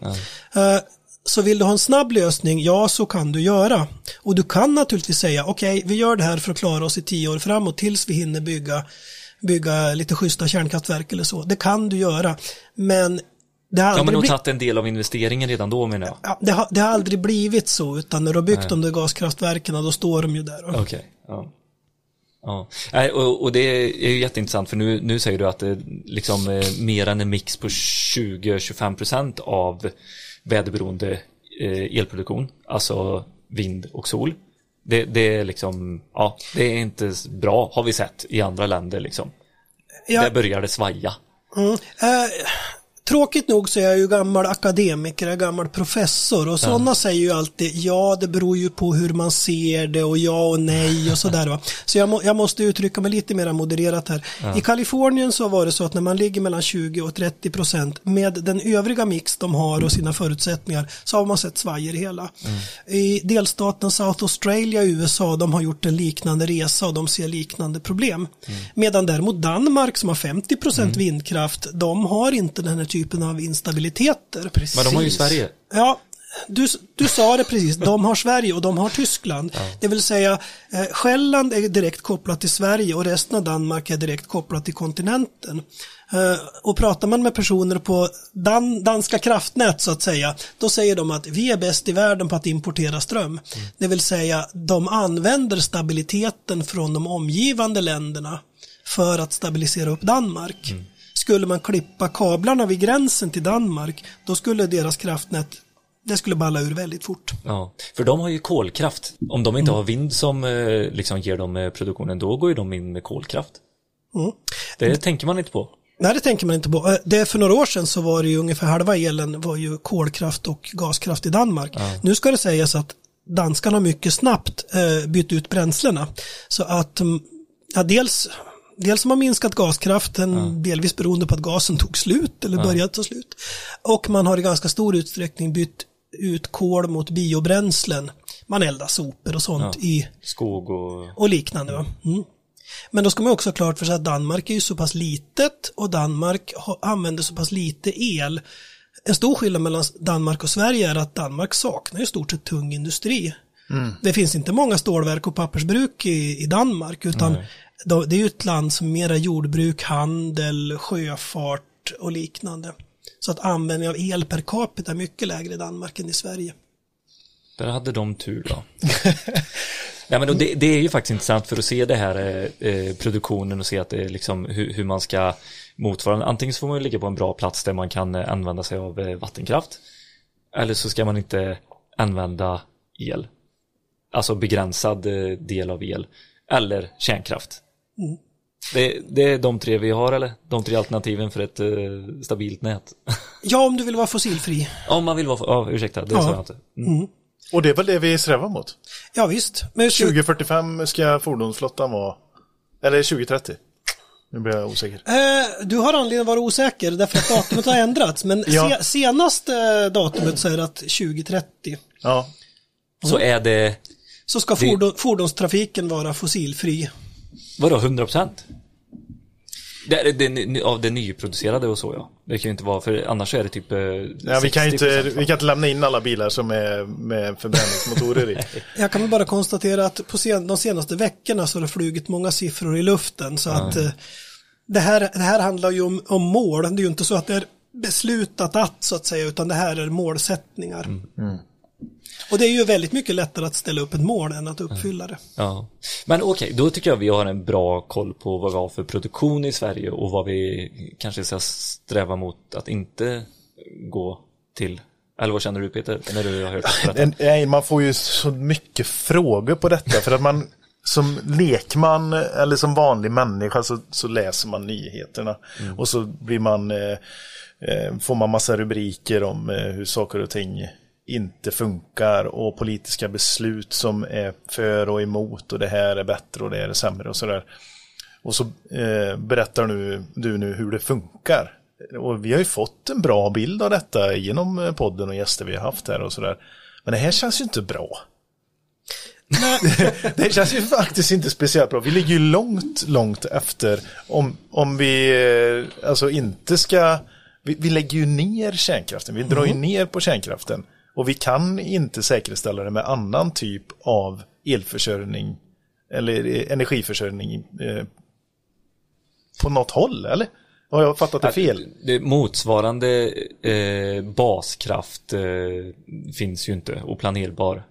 Eh, Så vill du ha en snabb lösning, ja så kan du göra. Och du kan naturligtvis säga, okej vi gör det här för att klara oss i tio år framåt tills vi hinner bygga, bygga lite schyssta kärnkraftverk eller så. Det kan du göra, men det har Ja de har tagit en del av investeringen redan då menar jag. Ja, det, har, det har aldrig blivit så, utan när du har byggt de där gaskraftverken, då står de ju där. Okej, ja. Ja, Nej, och, och det är ju jätteintressant för nu, nu säger du att det liksom är mer än en mix på 20-25% av väderberoende eh, elproduktion, alltså vind och sol. Det, det är liksom, ja, det är inte bra har vi sett i andra länder liksom. Ja. Där börjar det svaja. Mm. Eh, tråkigt nog så är jag ju gammal akademiker, jag är gammal professor och sådana säger ju alltid ja det beror ju på hur man ser det och ja och nej och sådär va. Så jag, må, jag måste uttrycka mig lite mer modererat här. I Kalifornien så var det så att när man ligger mellan 20 och 30 procent med den övriga mix de har och sina förutsättningar så har man sett svaj i hela. I delstaten South Australia i USA de har gjort en liknande resa och de ser liknande problem. Medan däremot Danmark som har 50 procent vindkraft de har inte den här typen av instabiliteter. Men de har ju Sverige. Ja, du, du sa det precis. De har Sverige och de har Tyskland. Det vill säga, eh, Själland är direkt kopplat till Sverige och resten av Danmark är direkt kopplat till kontinenten. Eh, och pratar man med personer på dan, danska kraftnät så att säga, då säger de att vi är bäst i världen på att importera ström. Det vill säga, de använder stabiliteten från de omgivande länderna för att stabilisera upp Danmark. Skulle man klippa kablarna vid gränsen till Danmark, då skulle deras kraftnät det skulle balla ur väldigt fort. Ja, för de har ju kolkraft. Om de inte har vind som eh, liksom ger dem eh, produktionen, då går ju de in med kolkraft. Mm. Det tänker man inte på. Nej, det tänker man inte på. Eh, Det för några år sedan så var det ju ungefär halva elen var ju kolkraft och gaskraft i Danmark. Nu ska det sägas att danskarna mycket snabbt bytt ut bränslena. Så att mm, ja, dels, dels har man minskat gaskraften, delvis beroende på att gasen tog slut eller började ta slut. Och man har i ganska stor utsträckning bytt ut kol mot biobränslen. Man eldar sopor och sånt i Skog och... och liknande. Va? Mm. Men då ska man också ha klart för sig att Danmark är ju så pass litet och Danmark använder så pass lite el. En stor skillnad mellan Danmark och Sverige är att Danmark saknar i stort sett tung industri. Det finns inte många stålverk och pappersbruk i, i Danmark utan då, det är ju ett land som mera jordbruk, handel, sjöfart och liknande. Så att användningen av el per capita är mycket lägre i Danmark än i Sverige. Där hade de tur då. ja, men det, det är ju faktiskt intressant för att se det här eh, eh produktionen och se att det är liksom hur, hur man ska motsvara. Antingen så får man ju ligga på en bra plats där man kan eh, använda sig av eh, vattenkraft. Eller så ska man inte använda el. Alltså begränsad eh, del av el. Eller kärnkraft. Det, det är de tre vi har eller? De tre alternativen för ett eh, stabilt nät. Ja, om du vill vara fossilfri. Om man vill vara, ja ursäkta, det Ja. sa jag inte. Mm. Och det är väl det vi strävar mot? Ja, visst. Men 2045 ska fordonsflottan vara, eller 2030. Nu blir jag osäker. Eh, du har anledning att vara osäker därför att datumet har ändrats. Men Ja. se, senaste datumet så är det att 2030 Ja, Så är det, så ska fordon, fordonstrafiken vara fossilfri. Vadå 100 procent? Det, det, det, av det nyproducerade och så ja. Det kan ju inte vara, för annars är det typ eh, ja vi, kan ju 60%. inte, vi kan inte lämna in alla bilar som är med förbränningsmotorer i. Jag kan bara konstatera att på sen, de senaste veckorna så har det flugit många siffror i luften. Så att eh, det, här, det här handlar ju om, om mål. Det är ju inte så att det är beslutat att så att säga, utan det här är målsättningar. Och det är ju väldigt mycket lättare att ställa upp ett mål än att uppfylla det. Ja. Men okej, då tycker jag vi har en bra koll på vad vi har för produktion i Sverige och vad vi kanske ska sträva mot att inte gå till. Eller vad känner du Peter, när du har hört Nej, man får ju så mycket frågor på detta för att man som lekman eller som vanlig människa så, så läser man nyheterna och så blir man, eh, eh, får man massa rubriker om eh, hur saker och ting inte funkar och politiska beslut som är för och emot och det här är bättre och det är sämre och sådär. Och så eh, berättar nu, du nu hur det funkar. Och vi har ju fått en bra bild av detta genom eh, podden och gäster vi har haft här och sådär. Men det här känns ju inte bra. det känns ju faktiskt inte speciellt bra. Vi ligger ju långt, långt efter om, om vi eh, alltså inte ska... Vi, vi lägger ju ner kärnkraften. Vi drar ju ner på kärnkraften. Och vi kan inte säkerställa det med annan typ av elförsörjning eller eh, energiförsörjning eh, på något håll, eller? Har jag fattat det fel? Det motsvarande eh, baskraft eh, finns ju inte och planerbar.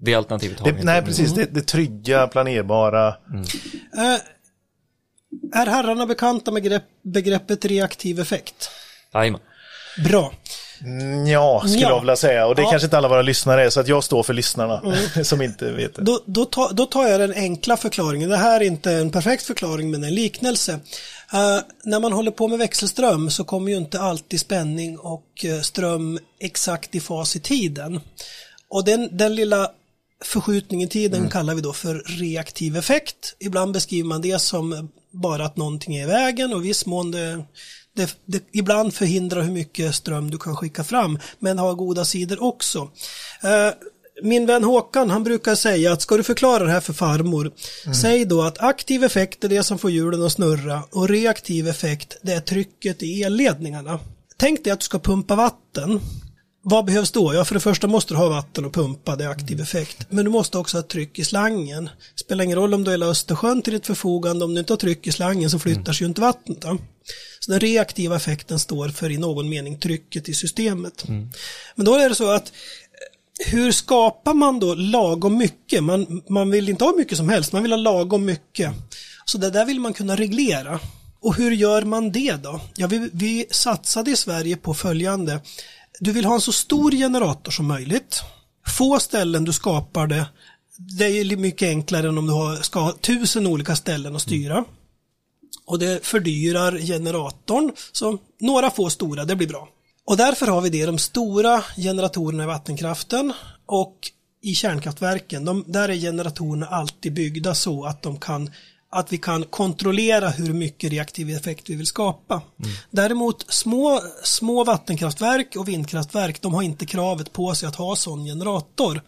Det alternativet har Det, vi inte. nej, precis. Det, det trygga, planerbara. Eh, är herrarna bekanta med grepp, begreppet reaktiv effekt? Jajamän. Bra. Ja, skulle Ja. jag vilja säga. Och det Ja. kanske inte alla våra lyssnare är, så att jag står för lyssnarna som inte vet det. Då, då, ta, då tar jag den enkla förklaringen. Det här är inte en perfekt förklaring men en liknelse. Eh, när man håller på med växelström så kommer ju inte alltid spänning och eh, ström exakt i fas i tiden. Och den, den lilla förskjutning i tiden kallar vi då för reaktiv effekt. Ibland beskriver man det som bara att någonting är i vägen och i viss mån det, det, det ibland förhindrar hur mycket ström du kan skicka fram men har goda sidor också. Eh, min vän Håkan han brukar säga att ska du förklara det här för farmor säg då att aktiv effekt är det som får hjulen att snurra och reaktiv effekt det är trycket i elledningarna. Tänk dig att du ska pumpa vatten vad behövs då? Ja, för det första måste du ha vatten och pumpa, det är aktiv effekt. Men du måste också ha tryck i slangen. Spelar ingen roll om du hela Östersjön till ditt förfogande, om du inte har tryck i slangen så flyttar sig ju inte vattnet. Va? Så den reaktiva effekten står för i någon mening trycket i systemet. Men då är det så att eh, hur skapar man då lagom mycket? Man, man vill inte ha mycket som helst, man vill ha lagom mycket. Så det där vill man kunna reglera. Och hur gör man det då? Ja, vi, vi satsade i Sverige på följande. Du vill ha en så stor generator som möjligt. Få ställen du skapar det. Det är mycket enklare än om du ska ha tusen olika ställen att styra. Och det fördyrar generatorn. Så några få stora, det blir bra. Och därför har vi det, de stora generatorerna i vattenkraften och i kärnkraftverken. De, där är generatorerna alltid byggda så att de kan att vi kan kontrollera hur mycket reaktiv effekt vi vill skapa. Däremot små, små vattenkraftverk och vindkraftverk, de har inte kravet på sig att ha sån generator.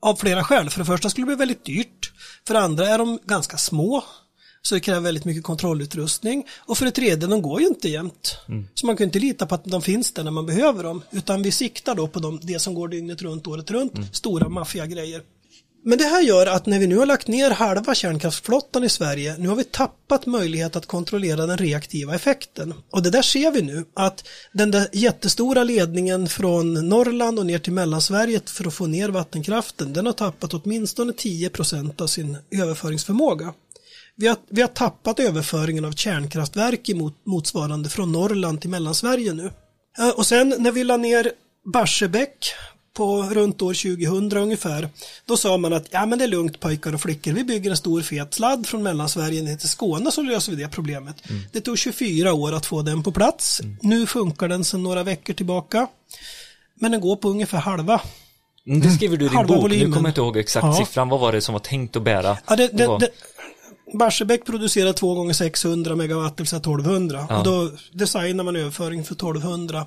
Av flera skäl. För det första skulle det bli väldigt dyrt. För det andra är de ganska små. Så det kräver väldigt mycket kontrollutrustning. Och för det tredje, de går ju inte jämt. Så man kan inte lita på att de finns där när man behöver dem. Utan vi siktar då på dem, det som går dygnet runt, året runt. Stora maffiga grejer. Men det här gör att när vi nu har lagt ner halva kärnkraftsflottan i Sverige, nu har vi tappat möjlighet att kontrollera den reaktiva effekten. Och det där ser vi nu, att den där jättestora ledningen från Norrland och ner till Mellansverige för att få ner vattenkraften, den har tappat åtminstone 10 procent av sin överföringsförmåga. Vi har, vi har tappat överföringen av kärnkraftverk emot, motsvarande från Norrland till Mellansverige nu. Eh, och sen när vi la ner Barsebäck på runt år 2000 ungefär, då sa man att ja men det är lugnt pojkar och flickor, vi bygger en stor fet sladd från Mellansverige ner till Skåne så löser vi det problemet. Det tog 24 år att få den på plats. Nu funkar den sedan några veckor tillbaka. Men den går på ungefär halva. Mm, Det skriver du i din Halva bok, volymen. nu kommer jag inte ihåg exakt Ja. siffran. Vad var det som var tänkt att bära? Ja, det, det, det, Barsebäck producerar 2 gånger 600 megawatt, det vill säga 1200. Ja. Och då designar man överföring för 1200.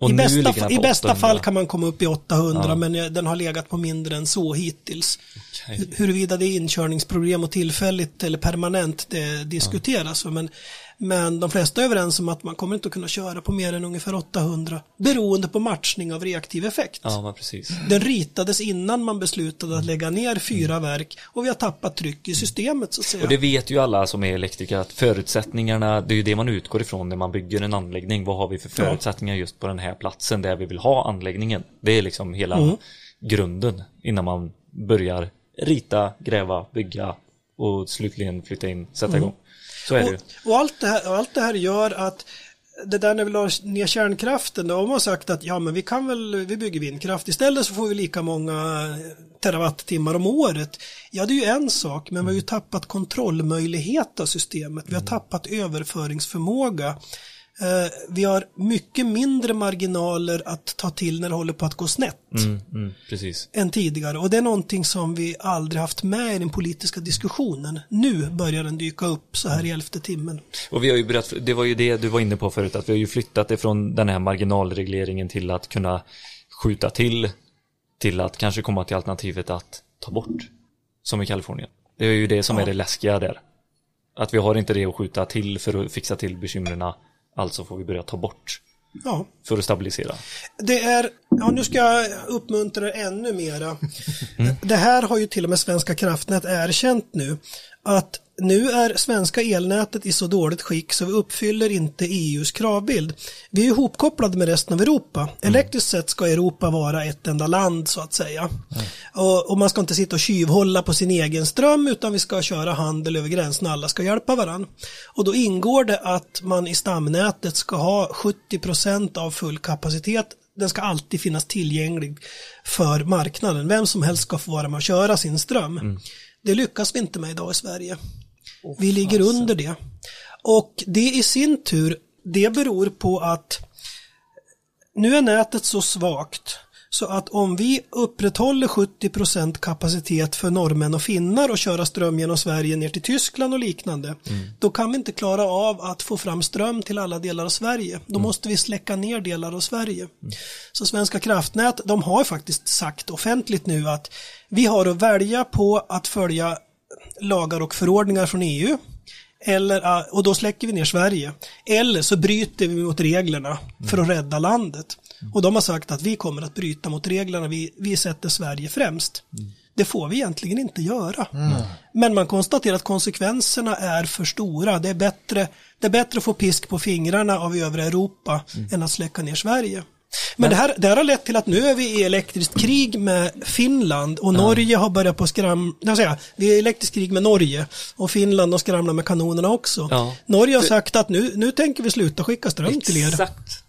I bästa, I bästa 800. fall kan man komma upp i 800 Ja. men eh, den har legat på mindre än så hittills. Hu- Huruvida det är inkörningsproblem och tillfälligt eller permanent det diskuteras. Men, men de flesta är överens om att man kommer inte att kunna köra på mer än ungefär 800 beroende på matchning av reaktiv effekt. Ja, precis. Den ritades innan man beslutade att lägga ner fyra verk och vi har tappat tryck i systemet så att säga. Och det vet ju alla som är elektriker att förutsättningarna, det är ju det man utgår ifrån när man bygger en anläggning. Vad har vi för förutsättningar just på den här platsen där vi vill ha anläggningen? Det är liksom hela Mm. grunden innan man börjar rita, gräva, bygga och slutligen flytta in, sätta igång. Så är det. Mm. Och, och, allt det här, och allt det här gör att det där när vi la ner kärnkraften, då har man sagt att ja men vi kan väl, vi bygger vindkraft istället så får vi lika många terawattimmar om året. Ja det är ju en sak, men vi har ju tappat kontrollmöjlighet av systemet. Vi har tappat överföringsförmåga. Eh, vi har mycket mindre marginaler att ta till när det håller på att gå snett Mm, mm, än tidigare. Och det är någonting som vi aldrig haft med i den politiska diskussionen. Nu börjar den dyka upp så här i elfte timmen. Och vi har ju börjat, det var ju det du var inne på förut, att vi har ju flyttat det från den här marginalregleringen till att kunna skjuta till, till att kanske komma till alternativet att ta bort, som i Kalifornien. Det är ju det som är det läskiga där. Att vi har inte det att skjuta till för att fixa till bekymren, alltså får vi börja ta bort Ja, för att stabilisera. det är, ja nu ska jag uppmuntra er ännu mera. Det här har ju till och med Svenska kraftnät erkänt nu. Att nu är svenska elnätet i så dåligt skick så vi uppfyller inte EUs kravbild. Vi är ihopkopplade med resten av Europa. Elektriskt sett ska Europa vara ett enda land så att säga. Och, och man ska inte sitta och tjuvhålla på sin egen ström utan vi ska köra handel över gränserna. Alla ska hjälpa varandra. Och då ingår det att man i stamnätet ska ha 70% av full kapacitet den ska alltid finnas tillgänglig för marknaden. Vem som helst ska få vara med och köra sin ström. Det lyckas vi inte med idag i Sverige. Vi ligger under det. Och det i sin tur, det beror på att nu är nätet så svagt så att om vi upprätthåller 70% kapacitet för norrmän och finnar och köra ström genom Sverige ner till Tyskland och liknande, då kan vi inte klara av att få fram ström till alla delar av Sverige. Då måste vi släcka ner delar av Sverige. Så Svenska kraftnät, de har faktiskt sagt offentligt nu att vi har att välja på att följa lagar och förordningar från EU eller, ah, och då släcker vi ner Sverige. Eller så bryter vi mot reglerna för att rädda landet. Och de har sagt att vi kommer att bryta mot reglerna, vi, vi sätter Sverige främst. Det får vi egentligen inte göra. Men man konstaterar att konsekvenserna är för stora. Det är, bättre, det är bättre att få pisk på fingrarna av övriga Europa än att släcka ner Sverige. Men det här, det här har lett till att nu är vi i elektriskt krig med Finland och Norge har börjat på skram... Jag säga, vi är i elektriskt krig med Norge och Finland och skramlar med kanonerna också. Ja. Norge har sagt att nu, nu tänker vi sluta skicka ström till er. Exakt.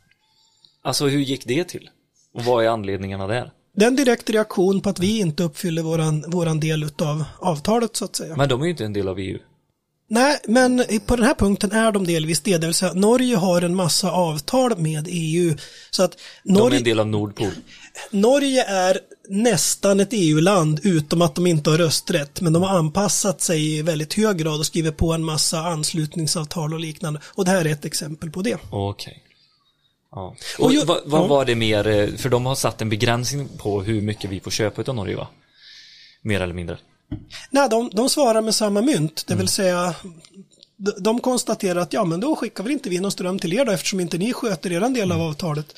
Alltså hur gick det till? Och vad är anledningarna där? Det är en direkt reaktion på att vi inte uppfyller våran, våran del av avtalet så att säga. Men de är ju inte en del av EU. Nej, men på den här punkten är de delvis det. Det vill säga Norge har en massa avtal med EU. Så att De är Norge, en del av Nordpol. Norge är nästan ett EU-land utom att de inte har rösträtt. Men de har anpassat sig i väldigt hög grad och skriver på en massa anslutningsavtal och liknande. Och det här är ett exempel på det. Okej. Ja. Och Och ju- vad, vad ja. var det mer, eh, för de har satt en begränsning på hur mycket vi får köpa av Norge va? Mer eller mindre. Nej, de, de svarar med samma mynt, det vill säga de, konstaterar att ja, men då skickar vi inte vi någon ström till er då eftersom inte ni sköter er del av avtalet.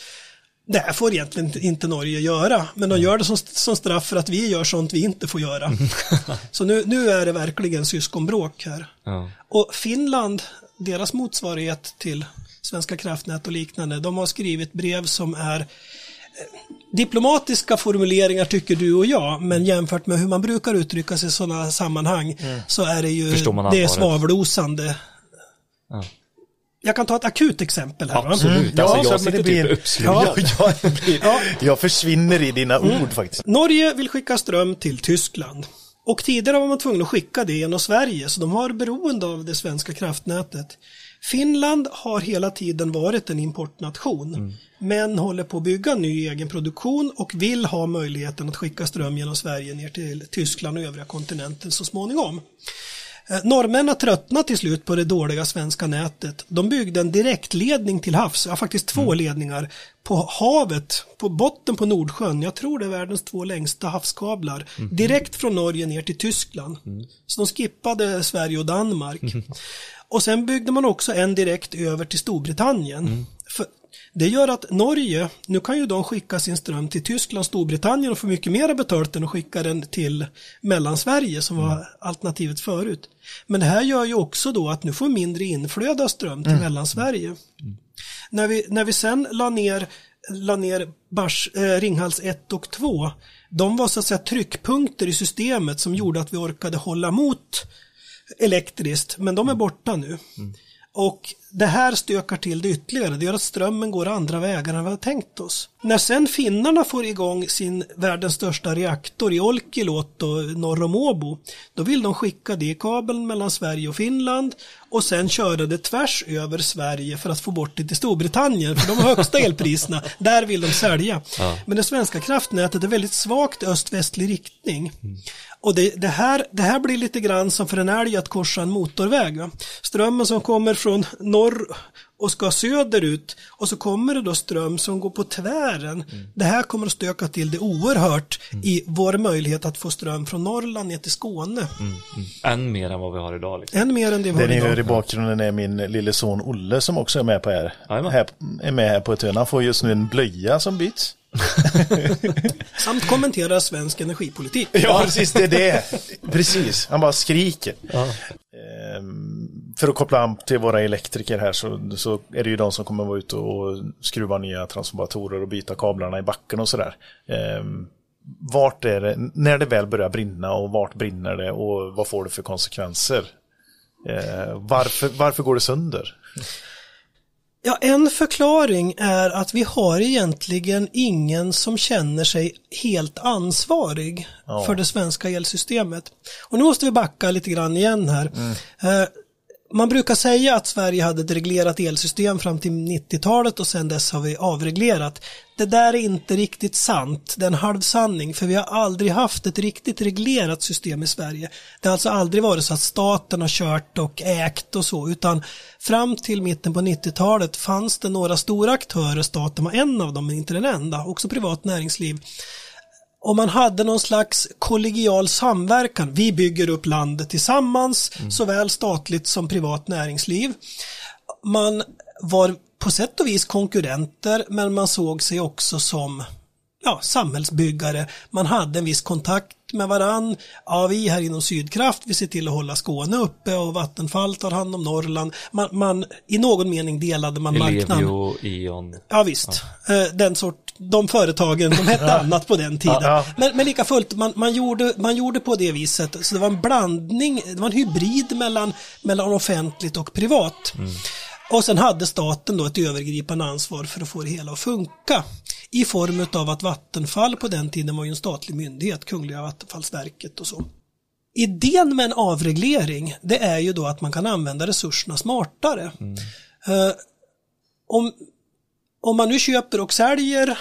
Det här får egentligen inte- Norge göra, men de gör det som, som straff för att vi gör sånt vi inte får göra. Så nu, nu är det verkligen syskonbråk här. Ja. Och Finland, deras motsvarighet till Svenska kraftnät och liknande, de har skrivit brev som är diplomatiska formuleringar tycker du och jag, men jämfört med hur man brukar uttrycka sig i sådana sammanhang så är det ju det är svavelosande. Ja. Jag kan ta ett akut exempel här. Absolut. Ja, alltså, så jag sitter det blir- typ. Ja, jag, blir, Ja. jag försvinner i dina Mm. ord faktiskt. Norge vill skicka ström till Tyskland. Och tidigare var man tvungen att skicka det genom Sverige, så de har beroende av det svenska kraftnätet. Finland har hela tiden varit en importnation, men håller på att bygga ny egen produktion och vill ha möjligheten att skicka ström genom Sverige ner till Tyskland och övriga kontinenten så småningom. Eh, Norrmännen tröttnade till slut på det dåliga svenska nätet. De byggde en direktledning till havs, ja faktiskt två ledningar, på havet, på botten på Nordsjön. Jag tror det är världens två längsta havskablar. Direkt från Norge ner till Tyskland. Så de skippade Sverige och Danmark. Och sen byggde man också en direkt över till Storbritannien. För det gör att Norge, nu kan ju de skicka sin ström till Tyskland, Storbritannien och få mycket mer betalt än att skicka den till Mellansverige som var alternativet förut. Men det här gör ju också då att nu får mindre inflöde av ström till Mellansverige. När, vi, när vi sen la ner, la ner Bars, eh, Ringhals 1 och 2, de var så att säga tryckpunkter i systemet som gjorde att vi orkade hålla emot elektriskt, men de är borta nu. Och det här stökar till det ytterligare. Det gör att strömmen går andra vägar än vi har tänkt oss. När sen finnarna får igång sin världens största reaktor i Olkiluoto norr om Åbo, då vill de skicka det kabeln mellan Sverige och Finland och sen köra det tvärs över Sverige för att få bort det till Storbritannien, för de har högsta elpriserna. Där vill de sälja. Men det svenska kraftnätet är väldigt svagt öst-västlig riktning. Och det, det, här, det här blir lite grann som för en älg att korsa en motorväg. Va? Strömmen som kommer från norr och ska söderut och så kommer det då ström som går på tvären. Det här kommer att stöka till det oerhört i vår möjlighet att få ström från Norrland ner till Skåne. Än mer än vad vi har idag. Liksom. Än mer än det vi Det har ni hör idag. i bakgrunden är min lille son Olle som också är med på här. Jajamän. här är med här på ett hörn. Han får just nu en blöja som byts. Samt kommenterar svensk energipolitik. Ja, precis, det är det. Precis, han bara skriker. Ehm, För att koppla an till våra elektriker här så, så är det ju de som kommer vara ute och skruva nya transformatorer och byta kablarna i backen och sådär. Ehm, Vart är det, när det väl börjar brinna och vart brinner det och vad får det för konsekvenser? Ehm, Varför, varför går det sönder? Ja, en förklaring är att vi har egentligen ingen som känner sig helt ansvarig Ja. för det svenska elsystemet. Och nu måste vi backa lite grann igen här. Eh, man brukar säga att Sverige hade ett reglerat elsystem fram till 90-talet och sen dess har vi avreglerat. Det där är inte riktigt sant, det är en halvsanning, för vi har aldrig haft ett riktigt reglerat system i Sverige. Det har alltså aldrig varit så att staten har kört och ägt och så, utan fram till mitten på 90-talet fanns det några stora aktörer, staten var en av dem, men inte den enda, också privat näringsliv. Och man hade någon slags kollegial samverkan. Vi bygger upp landet tillsammans, såväl statligt som privat näringsliv. Man var på sätt och vis konkurrenter, men man såg sig också som ja, samhällsbyggare. Man hade en viss kontakt med varann. Ja, vi här inom Sydkraft, vi ser till att hålla Skåne uppe och Vattenfall tar hand om Norrland. Man, man, I någon mening delade man marknaden. Ellevio, Eon. Ja visst, Eh, den sort, de företagen, de hette annat på den tiden. Ja, ja. Men, men lika fullt, man, man, gjorde, man gjorde på det viset. Så det var en blandning, det var en hybrid mellan, mellan offentligt och privat. Och sen hade staten då ett övergripande ansvar för att få det hela att funka. I form av att Vattenfall på den tiden var ju en statlig myndighet, Kungliga Vattenfallsverket och så. Idén med en avreglering, det är ju då att man kan använda resurserna smartare. Eh, om, om man nu köper och säljer, eh,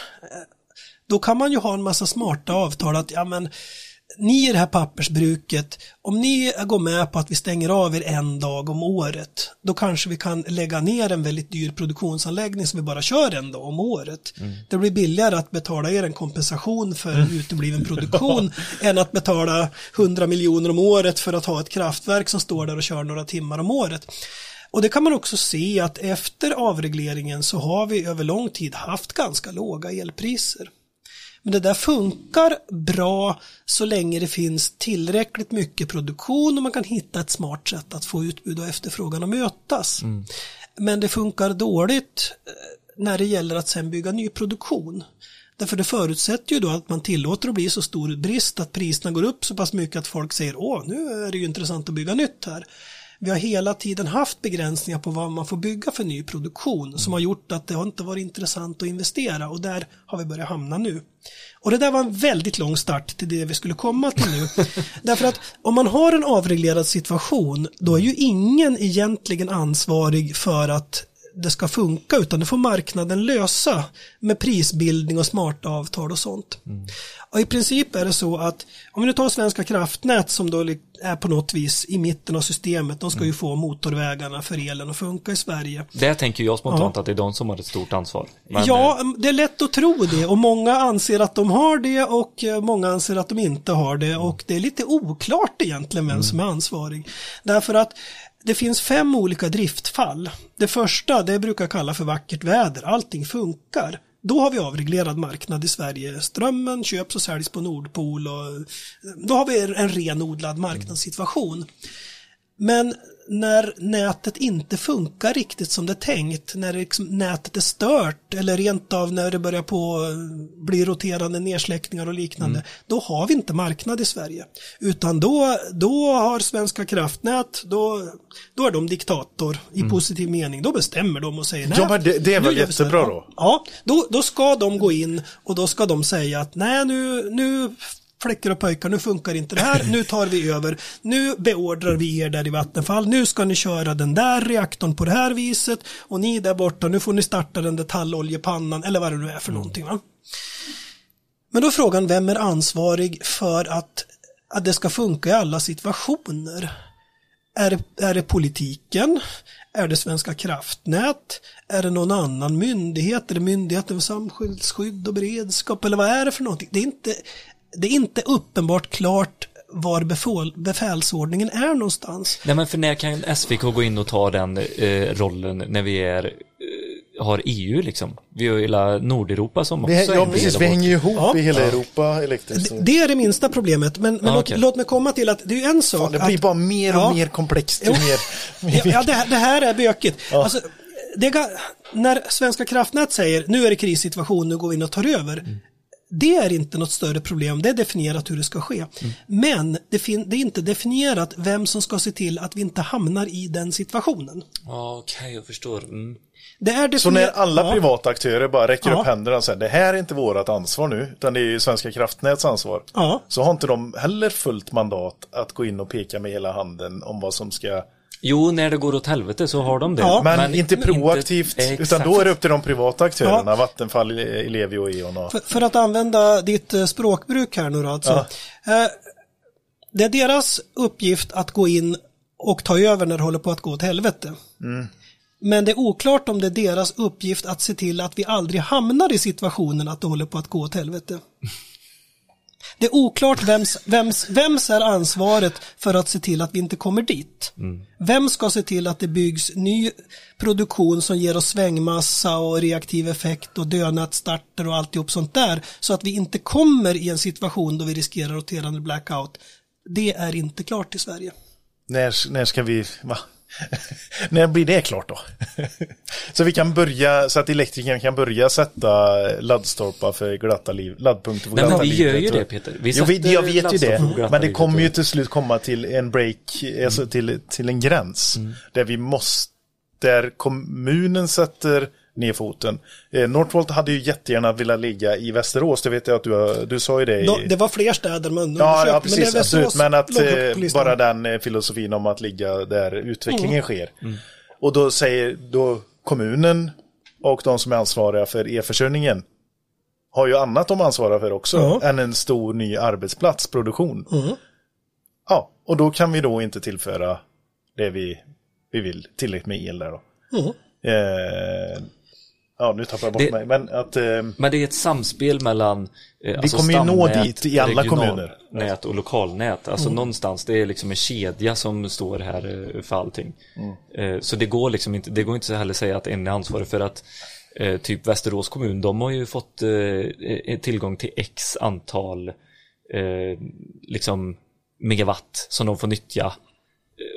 då kan man ju ha en massa smarta avtal att ja men ni i det här pappersbruket, om ni går med på att vi stänger av er en dag om året, då kanske vi kan lägga ner en väldigt dyr produktionsanläggning som vi bara kör en dag om året. Det blir billigare att betala er en kompensation för en utebliven produktion än att betala 100 miljoner om året för att ha ett kraftverk som står där och kör några timmar om året. Och det kan man också se att efter avregleringen så har vi över lång tid haft ganska låga elpriser. Men det där funkar bra så länge det finns tillräckligt mycket produktion och man kan hitta ett smart sätt att få utbud och efterfrågan att mötas. Men det funkar dåligt eh, när det gäller att sen bygga ny produktion. Därför det förutsätter ju då att man tillåter att bli så stor brist att priserna går upp så pass mycket att folk säger åh, nu är det ju intressant att bygga nytt här. Vi har hela tiden haft begränsningar på vad man får bygga för ny produktion som har gjort att det har inte varit intressant att investera och där har vi börjat hamna nu. Och det där var en väldigt lång start till det vi skulle komma till nu. Därför att om man har en avreglerad situation då är ju ingen egentligen ansvarig för att det ska funka utan det får marknaden lösa med prisbildning och smarta avtal och sånt. Och i princip är det så att om vi nu tar Svenska kraftnät som då är på något vis i mitten av systemet, de ska ju få motorvägarna för elen att funka i Sverige. Det tänker jag spontant att det är de som har ett stort ansvar. Men, ja, det är lätt att tro det och många anser att de har det och eh, många anser att de inte har det och det är lite oklart egentligen vem som är ansvarig. Därför att det finns fem olika driftfall. Det första, det brukar jag kalla för vackert väder. Allting funkar. Då har vi avreglerad marknad i Sverige. Strömmen köps och säljs på Nordpol och eh, då har vi en renodlad marknadssituation. Men när nätet inte funkar riktigt som det är tänkt, när liksom, nätet är stört eller rent av när det börjar på eh, bli roterande nedsläckningar och liknande, då har vi inte marknad i Sverige. Utan då, då har Svenska kraftnät, då, då är de diktator i positiv mening. Då bestämmer de och säger nej. Ja, men det- det här." jättebra då? Ja, då, då ska de gå in och då ska de säga att nej nu, nu fläckar och pojkar, nu funkar inte det här, nu tar vi över, nu beordrar vi er där i Vattenfall, nu ska ni köra den där reaktorn på det här viset och ni där borta, nu får ni starta den där talloljepannan eller vad det nu är för någonting. Va? Men då är frågan, vem är ansvarig för att, att det ska funka i alla situationer? Är det, är det politiken? Är det Svenska kraftnät? Är det någon annan myndighet? Är det Myndigheten för samhällsskydd och beredskap? Eller vad är det för någonting? Det är inte, det är inte uppenbart klart var befälsordningen är någonstans. Nej men för när kan SVK gå in och ta den eh, rollen när vi är eh, har EU liksom? Vi har hela Nordeuropa som också Vi, är ja, precis. Vi hänger ju ihop Ja. i hela Europa elektriskt. Det, det är det minsta problemet, men, men Ah, låt, okej. låt mig komma till att det är ju en sak Fan, det blir att, bara mer och Ja. mer komplext. ju mer, Ja, det, här- det här är bökigt. Alltså, det när Svenska kraftnät säger nu är det krissituation, nu går vi in och tar över. Det är inte något större problem, det är definierat hur det ska ske. Men det, det är inte definierat vem som ska se till att vi inte hamnar i den situationen. Ja, Okej, jag förstår. Mm. Det är Så när alla ja. privata aktörer bara räcker Ja. upp händerna och säger det här är inte vårt ansvar nu, utan det är ju Svenska kraftnäts ansvar. Ja. Så har inte de heller fullt mandat att gå in och peka med hela handen om vad som ska... Jo, när det går åt helvete så har de det. Ja. Men, inte proaktivt, Exakt. utan då är det upp till de privata aktörerna, Ja. Vattenfall, Ellevio och E.ON. Och... För, för att använda ditt eh, språkbruk här nu då alltså. Eh, det är deras uppgift att gå in och ta över när det håller på att gå åt helvete. Men det är oklart om det är deras uppgift att se till att vi aldrig hamnar i situationen att det håller på att gå åt helvete. Det är oklart vems, vems, vems är ansvaret för att se till att vi inte kommer dit. Vem ska se till att det byggs ny produktion som ger oss svängmassa och reaktiv effekt och dönätsstarter och alltihop sånt där så att vi inte kommer i en situation då vi riskerar roterande blackout. Det är inte klart i Sverige. När, när ska vi... Va? när blir det klart då? så vi kan börja, så att elektrikern kan börja sätta laddstolpar för glatta liv, laddpunkter för Nej, men glatta vi livet. gör ju det, Peter. Vi jo, vi, jag vet ju det. glatta Men det kommer ju till slut komma till en break, alltså till, till en gräns. Mm. Där vi måste, där kommunen sätter ner foten. Eh, Northvolt hade ju jättegärna velat ligga i Västerås, det vet jag att du, har- du sa ju det. I, det var fler städer man Ja, ja precis, men absolut. Men att eh, bara den eh, filosofin om att ligga där utvecklingen Mm. sker. Och då säger då kommunen och de som är ansvariga för e-försörjningen har ju annat de ansvarar för också Ja. än en stor ny arbetsplatsproduktion. Mm. Ja, och då kan vi då inte tillföra det vi, vi vill tillräckligt med el där då. Mm. Eh, Ja, nu tappar jag bort Det- mig. Men att... Eh, Men det är ett samspel mellan eh, Vi kommer ju nå dit i alla kommuner. och lokalnät. Alltså någonstans, det är liksom en kedja som står här eh, för allting. Eh, Så det går liksom inte, det går inte så heller säga att en är ansvarig för att eh, typ Västerås kommun, de har ju fått tillgång till x antal liksom megawatt som de får nyttja.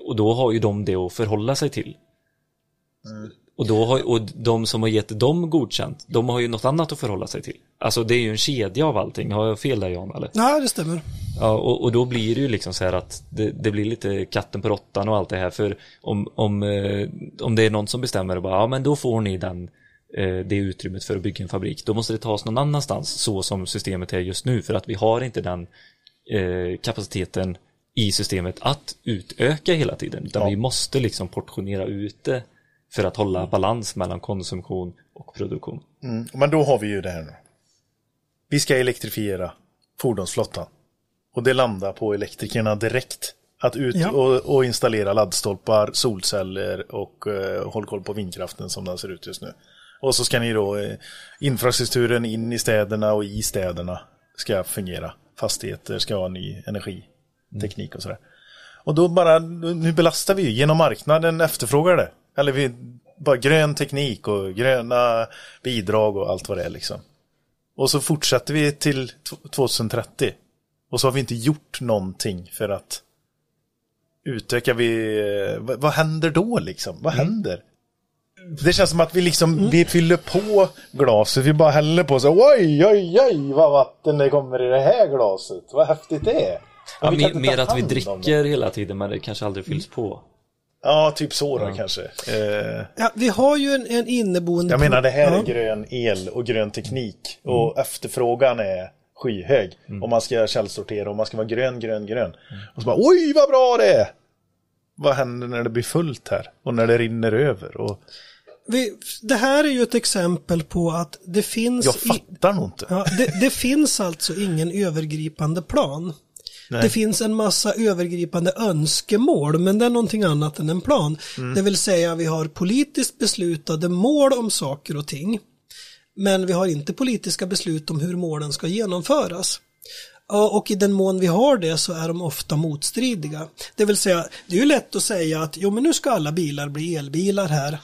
Och då har ju de det att förhålla sig till. Och, då har, och de som har gett dem godkänt, de har ju något annat att förhålla sig till. Alltså det är ju en kedja av allting. Har jag fel där Jan? Eller? Nej, det stämmer. Ja, och, och då blir det ju liksom så här att det, det blir lite katten på råttan och allt det här. För om, om, eh, om det är någon som bestämmer och bara, ja men då får ni den, eh, det utrymmet för att bygga en fabrik. Då måste det tas någon annanstans så som systemet är just nu. För att vi har inte den eh, kapaciteten i systemet att utöka hela tiden. Utan Ja. vi måste liksom portionera ut det för att hålla balans mellan konsumtion och produktion. mm, men då har vi ju det här nu. Vi ska elektrifiera fordonsflottan. Och det landar på elektrikerna direkt. Att ut Ja. och, och installera laddstolpar, solceller och eh, håll koll på vindkraften som den ser ut just nu. Och så ska ni då, eh, infrastrukturen in i städerna och i städerna ska fungera. Fastigheter ska ha ny energiteknik och sådär. Och då bara, nu belastar vi ju genom marknaden efterfrågar det. Eller vi, bara grön teknik och gröna bidrag och allt vad det är liksom. Och så fortsätter vi till t- 2030. Och så har vi inte gjort någonting för att utöka vi, eh, vad, händer då liksom? Vad händer? Det känns som att vi liksom, vi fyller på glaset, vi bara häller på så oj, oj, oj, vad vatten det kommer i det här glaset. Vad häftigt det är. Ja, mer, att vi dricker hela tiden men det kanske aldrig fylls på. Ja, typ så då kanske. Eh, Ja, vi har ju en, en inneboende... jag menar det här ja. är grön el och grön teknik. Och efterfrågan är skyhög. Om man ska källsortera och man ska vara grön, grön, grön. Och så bara oj vad bra det är! Vad händer när det blir fullt här? Och när det rinner över? Och Vi, det här är ju ett exempel på att det finns... jag i- fattar nog inte. Ja, det, det finns alltså ingen övergripande plan. Nej. Det finns en massa övergripande önskemål, men det är någonting annat än en plan. Mm. Det vill säga vi har politiskt beslutade mål om saker och ting. Men vi har inte politiska beslut om hur målen ska genomföras. Och i den mån vi har det så är de ofta motstridiga. Det vill säga, det är ju lätt att säga att jo men nu ska alla bilar bli elbilar här.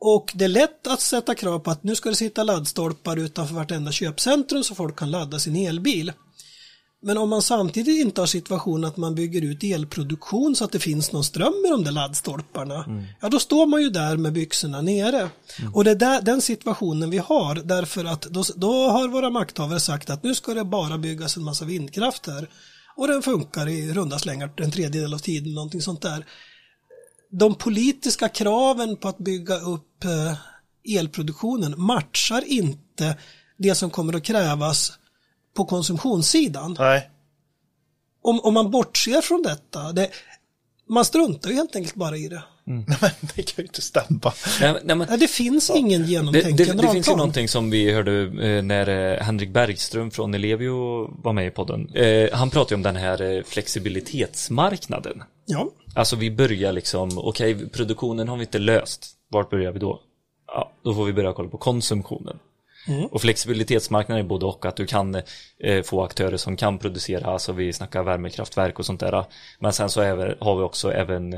Och det är lätt att sätta krav på att nu ska det sitta laddstolpar utanför vartenda köpcentrum så folk kan ladda sin elbil. Men om man samtidigt inte har situationen att man bygger ut elproduktion så att det finns någon ström i de där laddstolparna, ja då står man ju där med byxorna nere. Och det är där, den situationen vi har, därför att då, då har våra makthavare sagt att nu ska det bara byggas en massa vindkraft här. Och den funkar i runda slängar en tredjedel av tiden, någonting sånt där. De politiska kraven på att bygga upp eh, elproduktionen matchar inte det som kommer att krävas på konsumtionssidan. Nej. Om, om man bortser från detta, det, man struntar ju helt enkelt bara i det. Men det kan ju inte stämma. Nej, nej, men, Nej, det finns ingen det, genomtänkt det, det finns ju någonting som vi hörde eh, när eh, Henrik Bergström från Ellevio var med i podden. Eh, han pratade om den här eh, flexibilitetsmarknaden. Ja, Alltså vi börjar liksom, okej produktionen har vi inte löst. Vart börjar vi då? Ja, då får vi börja kolla på konsumtionen. Och flexibilitetsmarknaden är både och att du kan eh, få aktörer som kan producera, alltså vi snackar värmekraftverk och sånt där. Men sen så även, har vi också även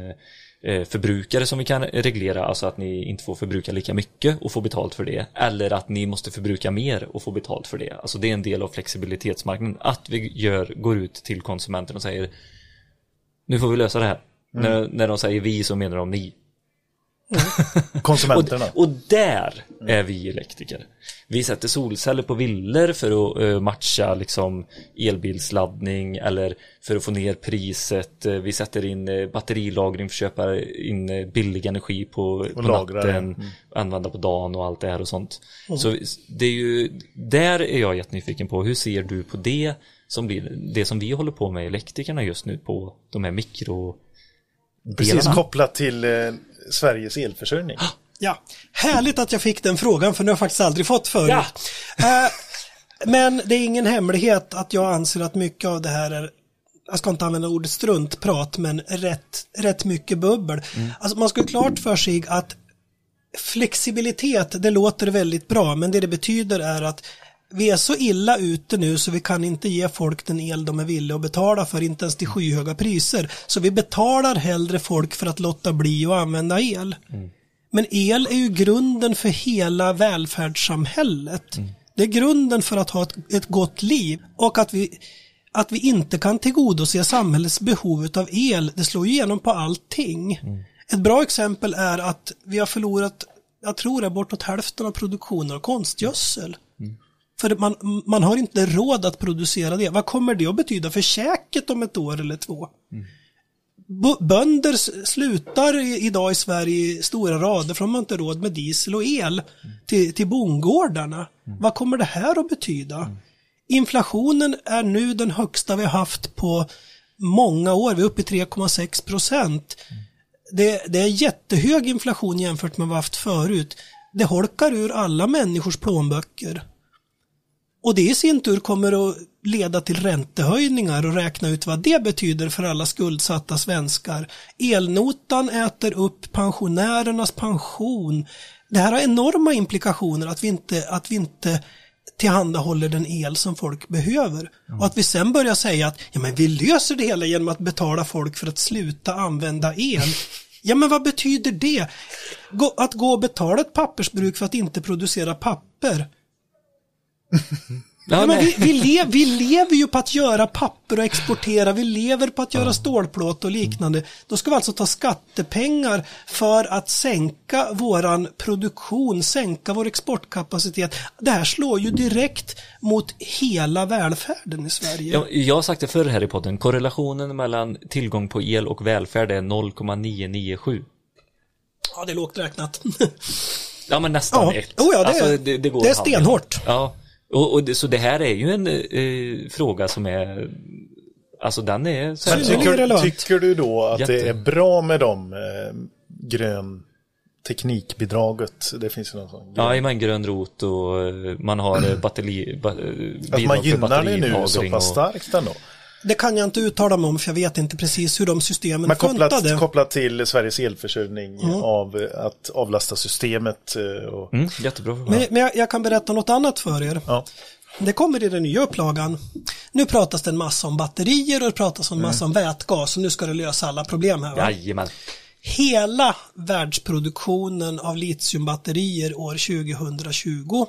eh, förbrukare som vi kan reglera, alltså att ni inte får förbruka lika mycket och få betalt för det. Eller att ni måste förbruka mer och få betalt för det. Alltså det är en del av flexibilitetsmarknaden. Att vi gör, går ut till konsumenten och säger nu får vi lösa det här. När, när de säger vi så menar de ni. Konsumenterna. Och, och där är vi elektriker. Vi sätter solceller på villor för att eh, matcha liksom elbilsladdning eller för att få ner priset. Eh, Vi sätter in uh, batterilagring för att köpa in eh, billig energi på, på natten, använda på dagen och allt det här och sånt. Så det är ju, där är jag jättenyfiken på, hur ser du på det som blir det som vi håller på med elektrikerna just nu på de här mikro Precis delarna? kopplat till eh, Sveriges elförsörjning. ja. Härligt att jag fick den frågan för den har jag faktiskt aldrig fått förut. Ja. Eh, men det är ingen hemlighet att jag anser att mycket av det här är jag ska inte använda ordet struntprat, men rätt, rätt mycket bubbel. Alltså man ska ha klart för sig att flexibilitet, det låter väldigt bra, men det det betyder är att vi är så illa ute nu så vi kan inte ge folk den el de är villiga att betala för, inte ens till skyhöga priser. Så vi betalar hellre folk för att låta bli att använda el. Men el är ju grunden för hela välfärdssamhället. Det är grunden för att ha ett, ett gott liv och att vi, att vi inte kan tillgodose samhällets behov av el, det slår ju igenom på allting. Ett bra exempel är att vi har förlorat, jag tror det är bortåt hälften av produktionen av konstgödsel. För man, man har inte råd att producera det. Vad kommer det att betyda för käket om ett år eller två? Mm. Bönder slutar idag i Sverige i stora rader för de har inte råd med diesel och el till, till bondgårdarna. Vad kommer det här att betyda? Inflationen är nu den högsta vi har haft på många år. Vi är uppe i 3,6 procent. Det, det är jättehög inflation jämfört med vad vi haft förut. Det holkar ur alla människors plånböcker. Och det i sin tur kommer att leda till räntehöjningar och räkna ut vad det betyder för alla skuldsatta svenskar. Elnotan äter upp pensionärernas pension. Det här har enorma implikationer att vi inte, att vi inte tillhandahåller den el som folk behöver. Och att vi sen börjar säga att ja, men vi löser det hela genom att betala folk för att sluta använda el. Ja men vad betyder det? Gå, att gå och betala ett pappersbruk för att inte producera papper. Ja, men vi, vi, lev, vi lever ju på att göra papper och exportera, vi lever på att göra stålplåt och liknande. Då ska vi alltså ta skattepengar för att sänka våran produktion, sänka vår exportkapacitet. Det här slår ju direkt mot hela välfärden i Sverige. Jag, jag har sagt det förr här i podden, korrelationen mellan tillgång på el och välfärd är 0,997. Ja, det är lågt räknat. Ja men nästan Ja, ett. oh ja, det, Alltså, det, det, går det är stenhårt. Ja, och, och det, så det här är ju en eh, fråga som är, alltså den är så här, Men tycker- Tycker, du då att Jätte. det är bra med de eh, grön teknikbidraget? Det finns ju någon sån. Ja, men grön rot och eh, man har eh, batteri, ba, eh, att man gynnar det nu så pass starkt ändå. Det kan jag inte uttala mig om för jag vet inte precis hur de systemen Men kopplat, funtade. kopplat till Sveriges elförsörjning av eh, att avlasta systemet eh, och Mm, jättebra. Men, men jag, jag kan berätta något annat för er. ja. Det kommer i den nya upplagan. Nu pratas det en massa om batterier och det pratas en massa om vätgas och nu ska det lösa alla problem här. Va? Jajamän. Hela världsproduktionen av litiumbatterier år 2020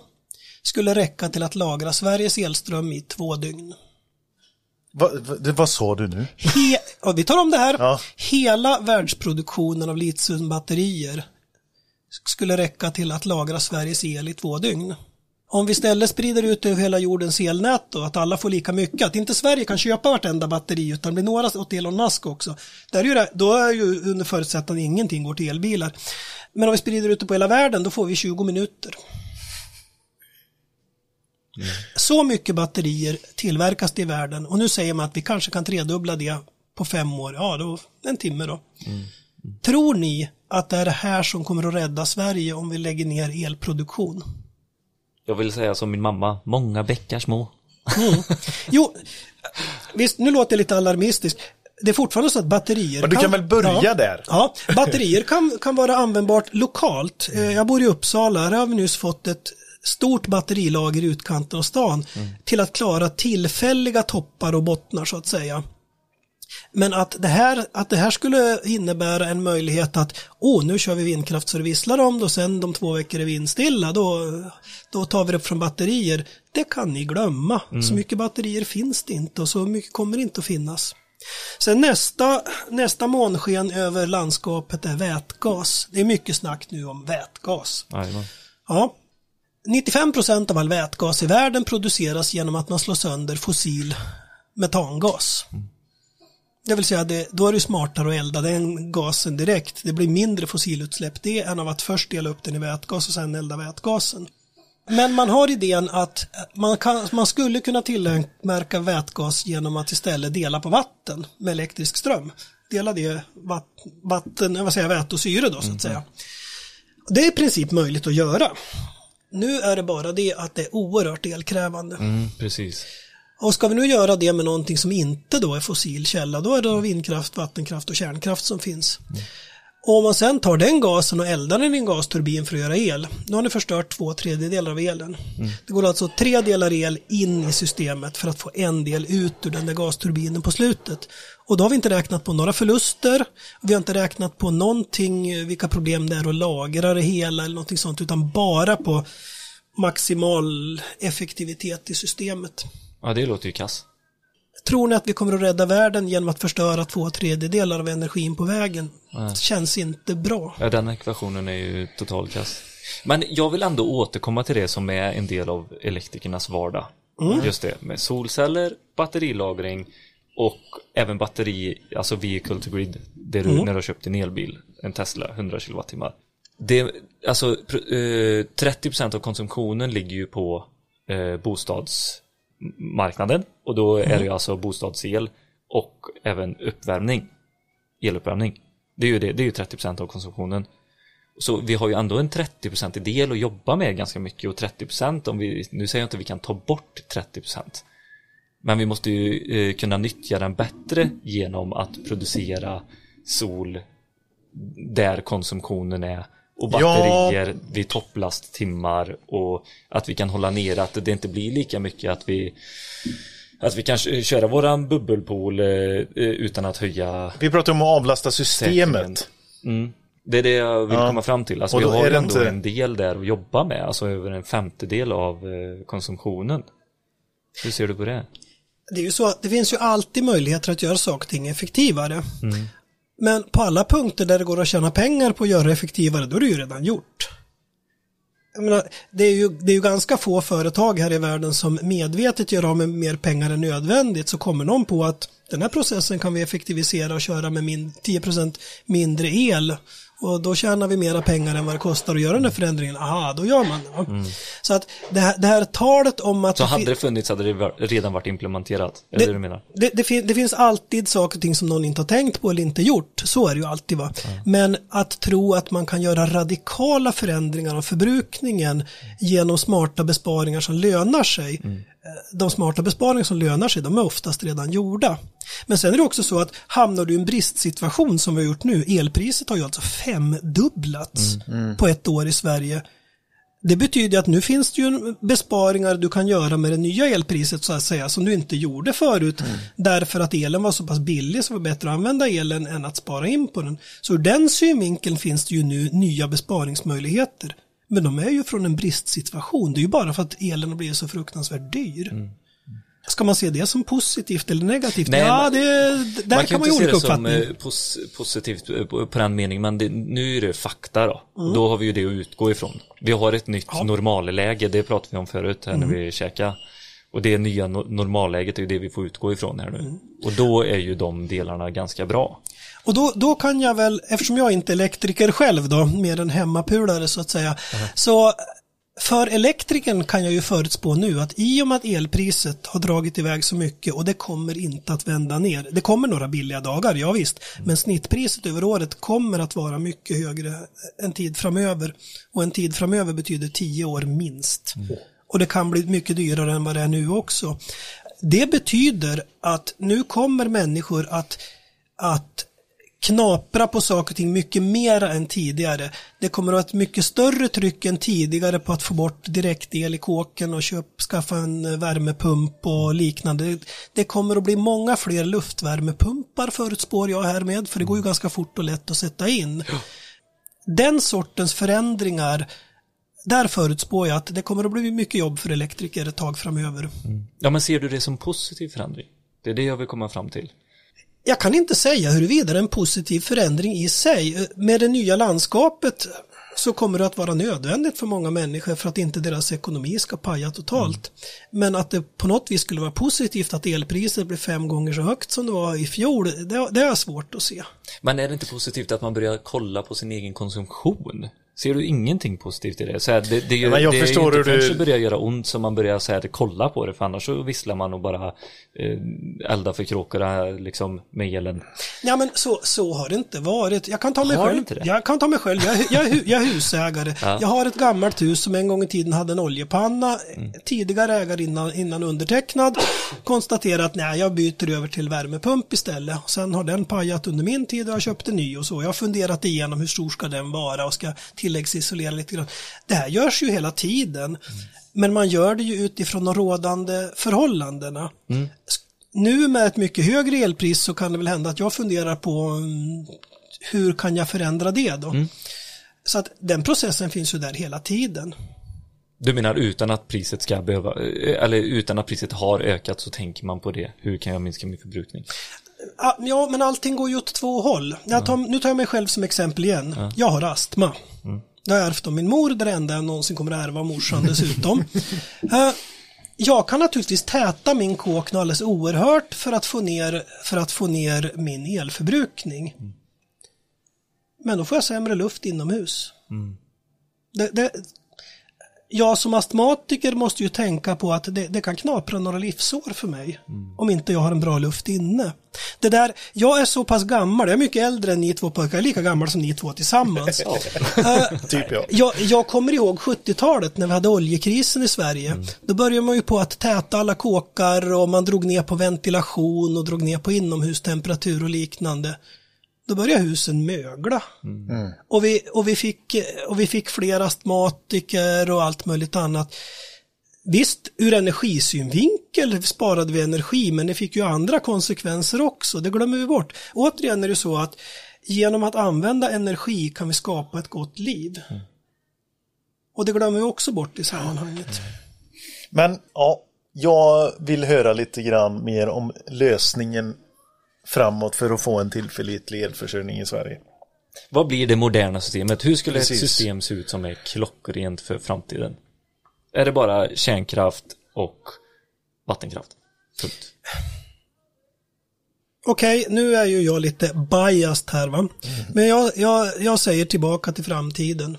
skulle räcka till att lagra Sveriges elström i två dygn. Vad, vad, det- vad sa du nu? He och vi tar om det här. Ja. Hela världsproduktionen av litiumbatterier skulle räcka till att lagra Sveriges el i två dygn. Om vi istället sprider ut över hela jordens elnät då, att alla får lika mycket, att inte Sverige kan köpa vartenda batteri utan det blir några åt Elon Musk också. Där är ju det, då är ju under förutsättning att ingenting går till elbilar. Men om vi sprider ut det på hela världen då får vi 20 minuter. Så mycket batterier tillverkas det i världen och nu säger man att vi kanske kan tredubbla det på fem år. Ja, då en timme då. Tror ni att det är det här som kommer att rädda Sverige om vi lägger ner elproduktion? Jag vill säga som min mamma, många bäckar små. Jo, visst, nu låter jag lite alarmistisk. Det är fortfarande så att batterier Men du kan väl börja ja, där? Ja, batterier kan, kan vara användbart lokalt. Eh, Jag bor i Uppsala, här har vi nyss fått ett stort batterilager i utkanten av stan till att klara tillfälliga toppar och bottnar så att säga. Men att det, här, att det här skulle innebära en möjlighet att åh, nu kör vi vindkraft så det visslar om det och sen de två veckor är vindstilla, då, då tar vi det upp från batterier. Det kan ni glömma. Så mycket batterier finns det inte och så mycket kommer inte att finnas. Sen nästa, nästa månsken över landskapet är vätgas. Det är mycket snack nu om vätgas. Jajamän. Ja. 95 procent av all vätgas i världen produceras genom att man slår sönder fossil metangas. Det vill säga, det, då är det smartare att elda den gasen direkt. Det blir mindre fossilutsläpp det än av att först dela upp den i vätgas och sen elda vätgasen. Men man har idén att man, kan, man skulle kunna tillverka vätgas genom att istället dela på vatten med elektrisk ström. Dela det vatt, vatten, vad säger jag, väte och syre då så att säga. Det är i princip möjligt att göra. Nu är det bara det att det är oerhört elkrävande. Mm, precis. Och ska vi nu göra det med någonting som inte då är fossil källa, då är det vindkraft, vattenkraft och kärnkraft som finns. Och om man sen tar den gasen och eldar den i en gasturbin för att göra el, då har ni förstört två tredjedelar av elen. Det går alltså tre delar el in i systemet för att få en del ut ur den där gasturbinen på slutet. Och då har vi inte räknat på några förluster, vi har inte räknat på någonting, eh, vilka problem det är att lagra det hela eller någonting sånt, utan bara på maximal effektivitet i systemet. Ja, det låter ju kass. Tror ni att vi kommer att rädda världen genom att förstöra två tredjedelar av energin på vägen? Det känns inte bra. Ja, den ekvationen är ju total kass. Men jag vill ändå återkomma till det som är en del av elektrikernas vardag. Just det, med solceller, batterilagring och även batteri, alltså vehicle to grid. Det du, när du har köpt en elbil, en Tesla, 100 kWh. Det, alltså, pr- eh, 30% av konsumtionen ligger ju på eh, bostadsmarknaden och då är det ju alltså bostadsel och även uppvärmning, eluppvärmning. Det är ju, det, det är ju 30% av konsumtionen. Så vi har ju ändå en 30% del att jobba med ganska mycket och 30% om vi, nu säger jag inte att vi kan ta bort 30% men vi måste ju eh, kunna nyttja den bättre genom att producera sol där konsumtionen är och Ja. batterier vid topplasttimmar och att vi kan hålla ner att det inte blir lika mycket att vi att vi kan kö- köra våran bubbelpool eh, eh, utan att höja Vi pratar om att avlasta systemet. Mm. Det är det jag vill Ja. komma fram till. Alltså Och vi har ändå inte- en del där att jobba med, alltså över en femtedel av eh, konsumtionen. Hur ser du på det? Det är ju så att det finns ju alltid möjligheter att göra saker och ting effektivare. Men på alla punkter där det går att tjäna pengar på att göra det effektivare, då är det ju redan gjort. Jag menar, det, är ju, det är ju ganska få företag här i världen som medvetet gör av med mer pengar än nödvändigt, så kommer någon på att den här processen kan vi effektivisera och köra med min, 10% mindre el. Och då tjänar vi mera pengar än vad det kostar att göra den här förändringen. Aha, då gör man det. Så att det här, det här talet om att... Så hade det funnits hade det redan varit implementerat? Är det det du menar? det, det, fin, det finns alltid saker och ting som någon inte har tänkt på eller inte gjort. Så är det ju alltid va. Men att tro att man kan göra radikala förändringar av förbrukningen genom smarta besparingar som lönar sig. eh, De smarta besparingar som lönar sig, de är oftast redan gjorda. Men sen är det också så att hamnar du i en bristsituation som vi har gjort nu, elpriset har ju alltså femdubblats på ett år i Sverige. Det betyder att nu finns det ju besparingar du kan göra med det nya elpriset så att säga som du inte gjorde förut därför att elen var så pass billig så det var bättre att använda elen än att spara in på den. Så ur den synvinkeln finns det ju nu nya besparingsmöjligheter. Men de är ju från en bristsituation. Det är ju bara för att elen har blivit så fruktansvärt dyr. Ska man se det som positivt eller negativt? Nej, ja, man- det, där Man kan man inte ju se olika det som uppfattning. eh, pos positivt eh, på, på den meningen, men det, nu är det fakta då. Och Då har vi ju det att utgå ifrån. Vi har ett nytt normalläge, det pratade vi om förut här när vi käkade. Och det nya no normalläget är ju det vi får utgå ifrån här nu. Och då är ju de delarna ganska bra. Och då, då kan jag väl, eftersom jag inte är elektriker själv då, mer än hemmapulare så att säga, så för elektrikern kan jag ju förutspå nu att i och med att elpriset har dragit iväg så mycket och det kommer inte att vända ner. Det kommer några billiga dagar, ja visst, men snittpriset över året kommer att vara mycket högre en tid framöver. Och en tid framöver betyder tio år minst. Och det kan bli mycket dyrare än vad det är nu också. Det betyder att nu kommer människor att, att knapra på saker och ting mycket mer än tidigare. Det kommer att vara ett mycket större tryck än tidigare på att få bort direktel i kåken och köp, skaffa en eh, värmepump och liknande. Det kommer att bli många fler luftvärmepumpar förutspår jag härmed, för det går ju ganska fort och lätt att sätta in. Den sortens förändringar, där förutspår jag att det kommer att bli mycket jobb för elektriker ett tag framöver. Ja, men ser du det som positiv förändring? Det är det jag vill komma fram till. Jag kan inte säga huruvida det är en positiv förändring i sig. Med det nya landskapet så kommer det att vara nödvändigt för många människor för att inte deras ekonomi ska paja totalt. Men att det på något vis skulle vara positivt att elpriset blir fem gånger så högt som det var i fjol, det, det är svårt att se. Men är det inte positivt att man börjar kolla på sin egen konsumtion? Ser du ingenting positivt i det? Så här, det, det, men jag det förstår är ju inte hur förrän du- det börjar göra ont som man börjar så här, kolla på det för annars så visslar man och bara eh, eldar för kråkorna liksom med elen. Ja men så, så har det inte varit. Jag kan ta mig Har själv. Jag kan ta mig själv. Jag, är- jag, hu- jag är husägare. Ja. Jag har ett gammalt hus som en gång i tiden hade en oljepanna. Mm. Tidigare ägare innan, innan undertecknad konstaterat att nej, jag byter över till värmepump istället. Och sen har den pajat under min tid och jag köpte ny och så. Jag har funderat igenom hur stor ska den vara och ska tilläggsisolera lite grann. Det här görs ju hela tiden. Men man gör det ju utifrån de rådande förhållandena. Nu med ett mycket högre elpris så kan det väl hända att jag funderar på mm, hur kan jag förändra det då? Så att den processen finns ju där hela tiden. Du menar utan att priset ska behöva, eh, eller utan att priset har ökat så tänker man på det. Hur kan jag minska min förbrukning? Ah, Ja, men allting går ju åt två håll. Tar, Nu tar jag mig själv som exempel igen. Jag har astma. Det har jag ärvt av min mor, det är det enda jag någonsin kommer att ärva av morsan dessutom. Eh, jag kan naturligtvis täta min kåk något alldeles oerhört för att få ner, för att få ner min elförbrukning. Men då får jag sämre luft inomhus. Det, det, jag som astmatiker måste ju tänka på att det, det kan knapra några livsår för mig om inte jag har en bra luft inne. Det där, jag är så pass gammal, jag är mycket äldre än ni två pojkar, jag är lika gammal som ni två tillsammans. Eh, Typ ja. jag, jag kommer ihåg 70-talet när vi hade oljekrisen i Sverige. Då började man ju på att täta alla kåkar och man drog ner på ventilation och drog ner på inomhustemperatur och liknande. Då började husen mögla. Och, vi, och, vi fick, och vi fick fler astmatiker och allt möjligt annat. Visst, ur energisynvinkel sparade vi energi, men det fick ju andra konsekvenser också. Det glömmer vi bort. Återigen är det så att genom att använda energi kan vi skapa ett gott liv. Och det glömmer vi också bort i sammanhanget. Men ja, jag vill höra lite grann mer om lösningen framåt för att få en tillförlitlig elförsörjning i Sverige. Vad blir det moderna systemet? Hur skulle Precis. ett system se ut som är klockrent för framtiden? Är det bara kärnkraft och vattenkraft? Punkt. Okej, nu är ju jag lite biased här va. Men jag, jag, jag säger tillbaka till framtiden.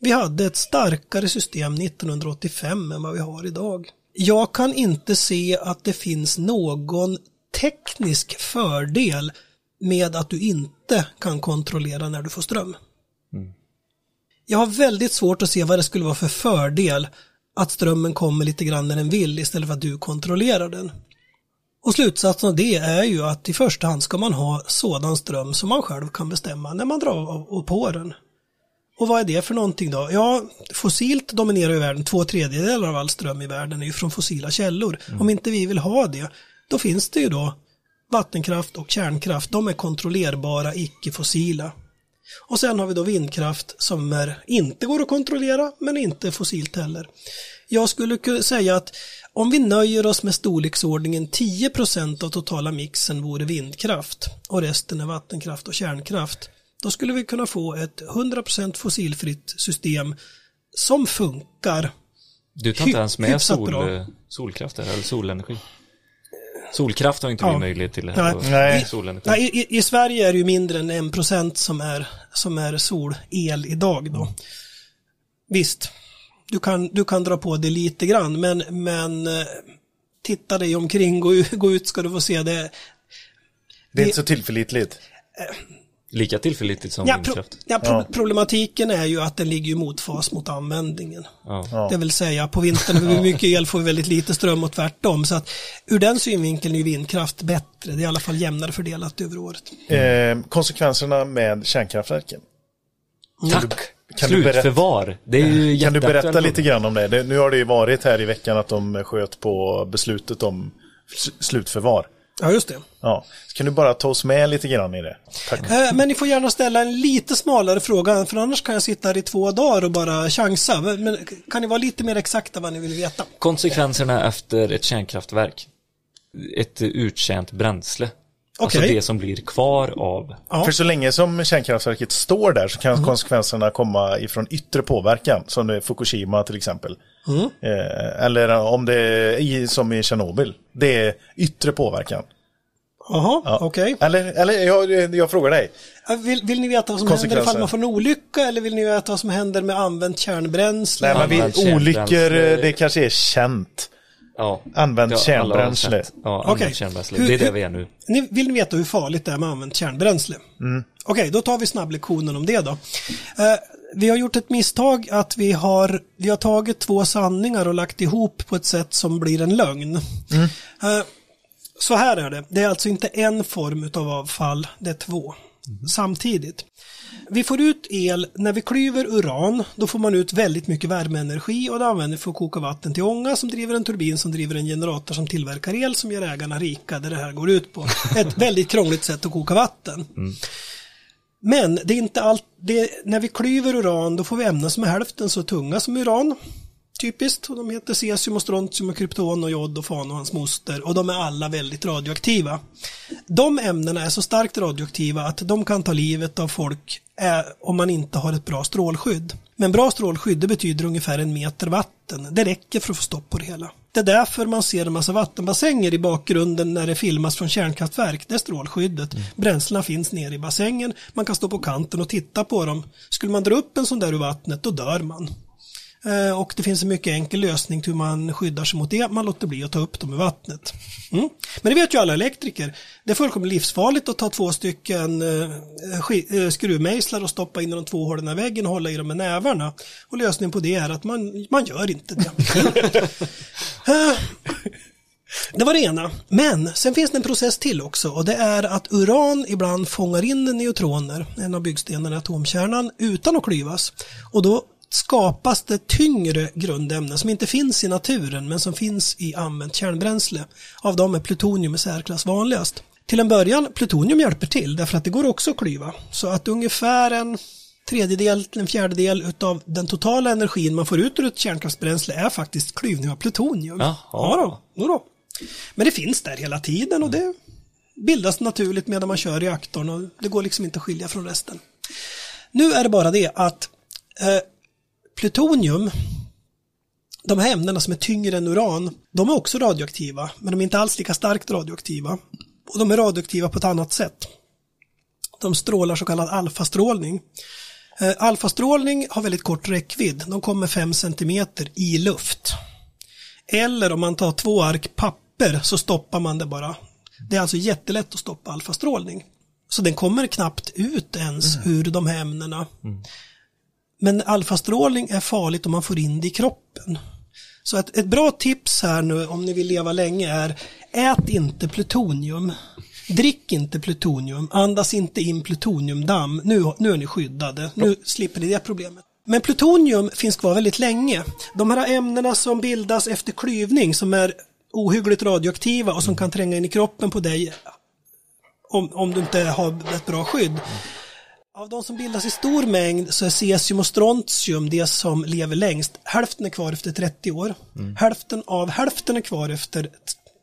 Vi hade ett starkare system 1985 än vad vi har idag. Jag kan inte se att det finns någon teknisk fördel med att du inte kan kontrollera när du får ström. Jag har väldigt svårt att se vad det skulle vara för fördel att strömmen kommer lite grann när den vill istället för att du kontrollerar den. Och slutsatsen av det är ju att i första hand ska man ha sådan ström som man själv kan bestämma när man drar av och på den. Och vad är det för någonting då? Ja, fossilt dominerar ju världen. Två tredjedelar av all ström i världen är ju från fossila källor. Om inte vi vill ha det, då finns det ju då vattenkraft och kärnkraft. De är kontrollerbara, icke-fossila. Och sen har vi då vindkraft som är, inte går att kontrollera, men inte fossilt heller. Jag skulle säga att om vi nöjer oss med storleksordningen 10% av totala mixen vore vindkraft och resten är vattenkraft och kärnkraft, då skulle vi kunna få ett 100% fossilfritt system som funkar. Du tar inte ens med sol, solkraft eller solenergi? Solkraft har inte Ja. vi möjlighet till. Nej. här på Nej. Solenergi. Nej, i, I Sverige är det ju mindre än 1 som är, som är solel idag då. Visst, du kan, du kan dra på det lite grann, men, men eh, titta dig omkring, gå, gå ut ska du få se det. Det är inte så tillförlitligt. Lika tillförlitligt som Ja, pro, vindkraft. ja, pro, Problematiken är ju att den ligger i motfas mot användningen. Ja. Det vill säga på vintern när vi mycket el får vi väldigt lite ström och tvärtom. Så att ur den synvinkeln är ju vindkraft bättre. Det är i alla fall jämnare fördelat över året. Eh, konsekvenserna med kärnkraftverken. Tack! kan du berätta- Slutförvar. Det är ju Kan du berätta lite grann om det? det? Nu har det ju varit här i veckan att de sköt på beslutet om slutförvar. Ja, just det. Ja. Så kan du bara ta oss med lite grann i det? Tack. Eh, Men ni får gärna ställa en lite smalare fråga, för annars kan jag sitta här i två dagar och bara chansa. Men kan ni vara lite mer exakta vad ni vill veta? Konsekvenserna efter ett kärnkraftverk. Ett uttjänt bränsle. Alltså det som blir kvar av. Ja. För så länge som kärnkraftverket står där så kan konsekvenserna komma ifrån yttre påverkan, som Fukushima till exempel. Eh, eller om det är i, som i Tjernobyl, det är yttre påverkan. Jaha, Ja. okej. Eller, eller jag, jag frågar dig. Vill, vill ni veta vad som händer ifall man får en olycka eller vill ni veta vad som händer med använt kärnbränsle? Nej, men vi, olyckor, det kanske är känt. Ja. Använt Ja, kärnbränsle. Ja, använt kärnbränsle. Hur- Det är hur- vi är nu. Ni, vill ni veta hur farligt det är med använt kärnbränsle? Okej, då tar vi snabblektionen om det då. Eh, vi har gjort ett misstag att vi har, vi har tagit två sanningar och lagt ihop på ett sätt som blir en lögn. Eh, så här är det, det är alltså inte en form av avfall, det är två samtidigt. Vi får ut el, när vi klyver uran, då får man ut väldigt mycket värmeenergi och det använder vi för att koka vatten till ånga som driver en turbin som driver en generator som tillverkar el som gör ägarna rika, det det här går ut på. Ett väldigt krångligt sätt att koka vatten. Men det är inte allt, det, när vi klyver uran då får vi ämnen som är hälften så tunga som uran. Typiskt, och de heter cesium och strontium och krypton och jod och fan och hans moster och de är alla väldigt radioaktiva. De ämnena är så starkt radioaktiva att de kan ta livet av folk är, om man inte har ett bra strålskydd. Men bra strålskydd det betyder ungefär en meter vatten. Det räcker för att få stopp på det hela. Det är därför man ser en massa vattenbassänger i bakgrunden när det filmas från kärnkraftverk. Det är strålskyddet. Bränslena finns nere i bassängen. Man kan stå på kanten och titta på dem. Skulle man dra upp en sån där ur vattnet, då dör man. Eh, Och det finns en mycket enkel lösning till hur man skyddar sig mot det. Man låter bli att ta upp dem ur vattnet. Mm. Men det vet ju alla elektriker. Det är fullkomligt livsfarligt att ta två stycken eh, eh, skruvmejslar och stoppa in i de två hålen i väggen och hålla i dem med nävarna. Och lösningen på det är att man, man gör inte det. Det var det ena. Men sen finns det en process till också och det är att uran ibland fångar in neutroner, en av byggstenarna i atomkärnan, utan att klyvas. Och då skapas det tyngre grundämnen som inte finns i naturen men som finns i använt kärnbränsle. Av dem är plutonium i särklass vanligast. Till en början, plutonium hjälper till därför att det går också att klyva. Så att ungefär en tredjedel till en fjärdedel utav den totala energin man får ut ur ett kärnkraftsbränsle är faktiskt klyvning av plutonium. Jaha. Ja då, då. Men det finns där hela tiden och det bildas naturligt medan man kör reaktorn och det går liksom inte att skilja från resten. Nu är det bara det att eh, plutonium, de här ämnena som är tyngre än uran, de är också radioaktiva, men de är inte alls lika starkt radioaktiva. Och de är radioaktiva på ett annat sätt. De strålar så kallad alfastrålning. Eh, alfastrålning har väldigt kort räckvidd, de kommer 5 cm i luft. Eller om man tar två ark papper så stoppar man det bara. Det är alltså jättelätt att stoppa alfastrålning. Så den kommer knappt ut ens ur de här ämnena. Men alfastrålning är farligt om man får in det i kroppen. Så ett, ett bra tips här nu om ni vill leva länge är ät inte plutonium. Drick inte plutonium, andas inte in plutoniumdamm. Nu, nu är ni skyddade, nu slipper ni det problemet. Men plutonium finns kvar väldigt länge. De här ämnena som bildas efter klyvning som är ohyggligt radioaktiva och som kan tränga in i kroppen på dig om, om du inte har ett bra skydd. Av de som bildas i stor mängd så är cesium och strontium det som lever längst. Hälften är kvar efter 30 år. Hälften av hälften är kvar efter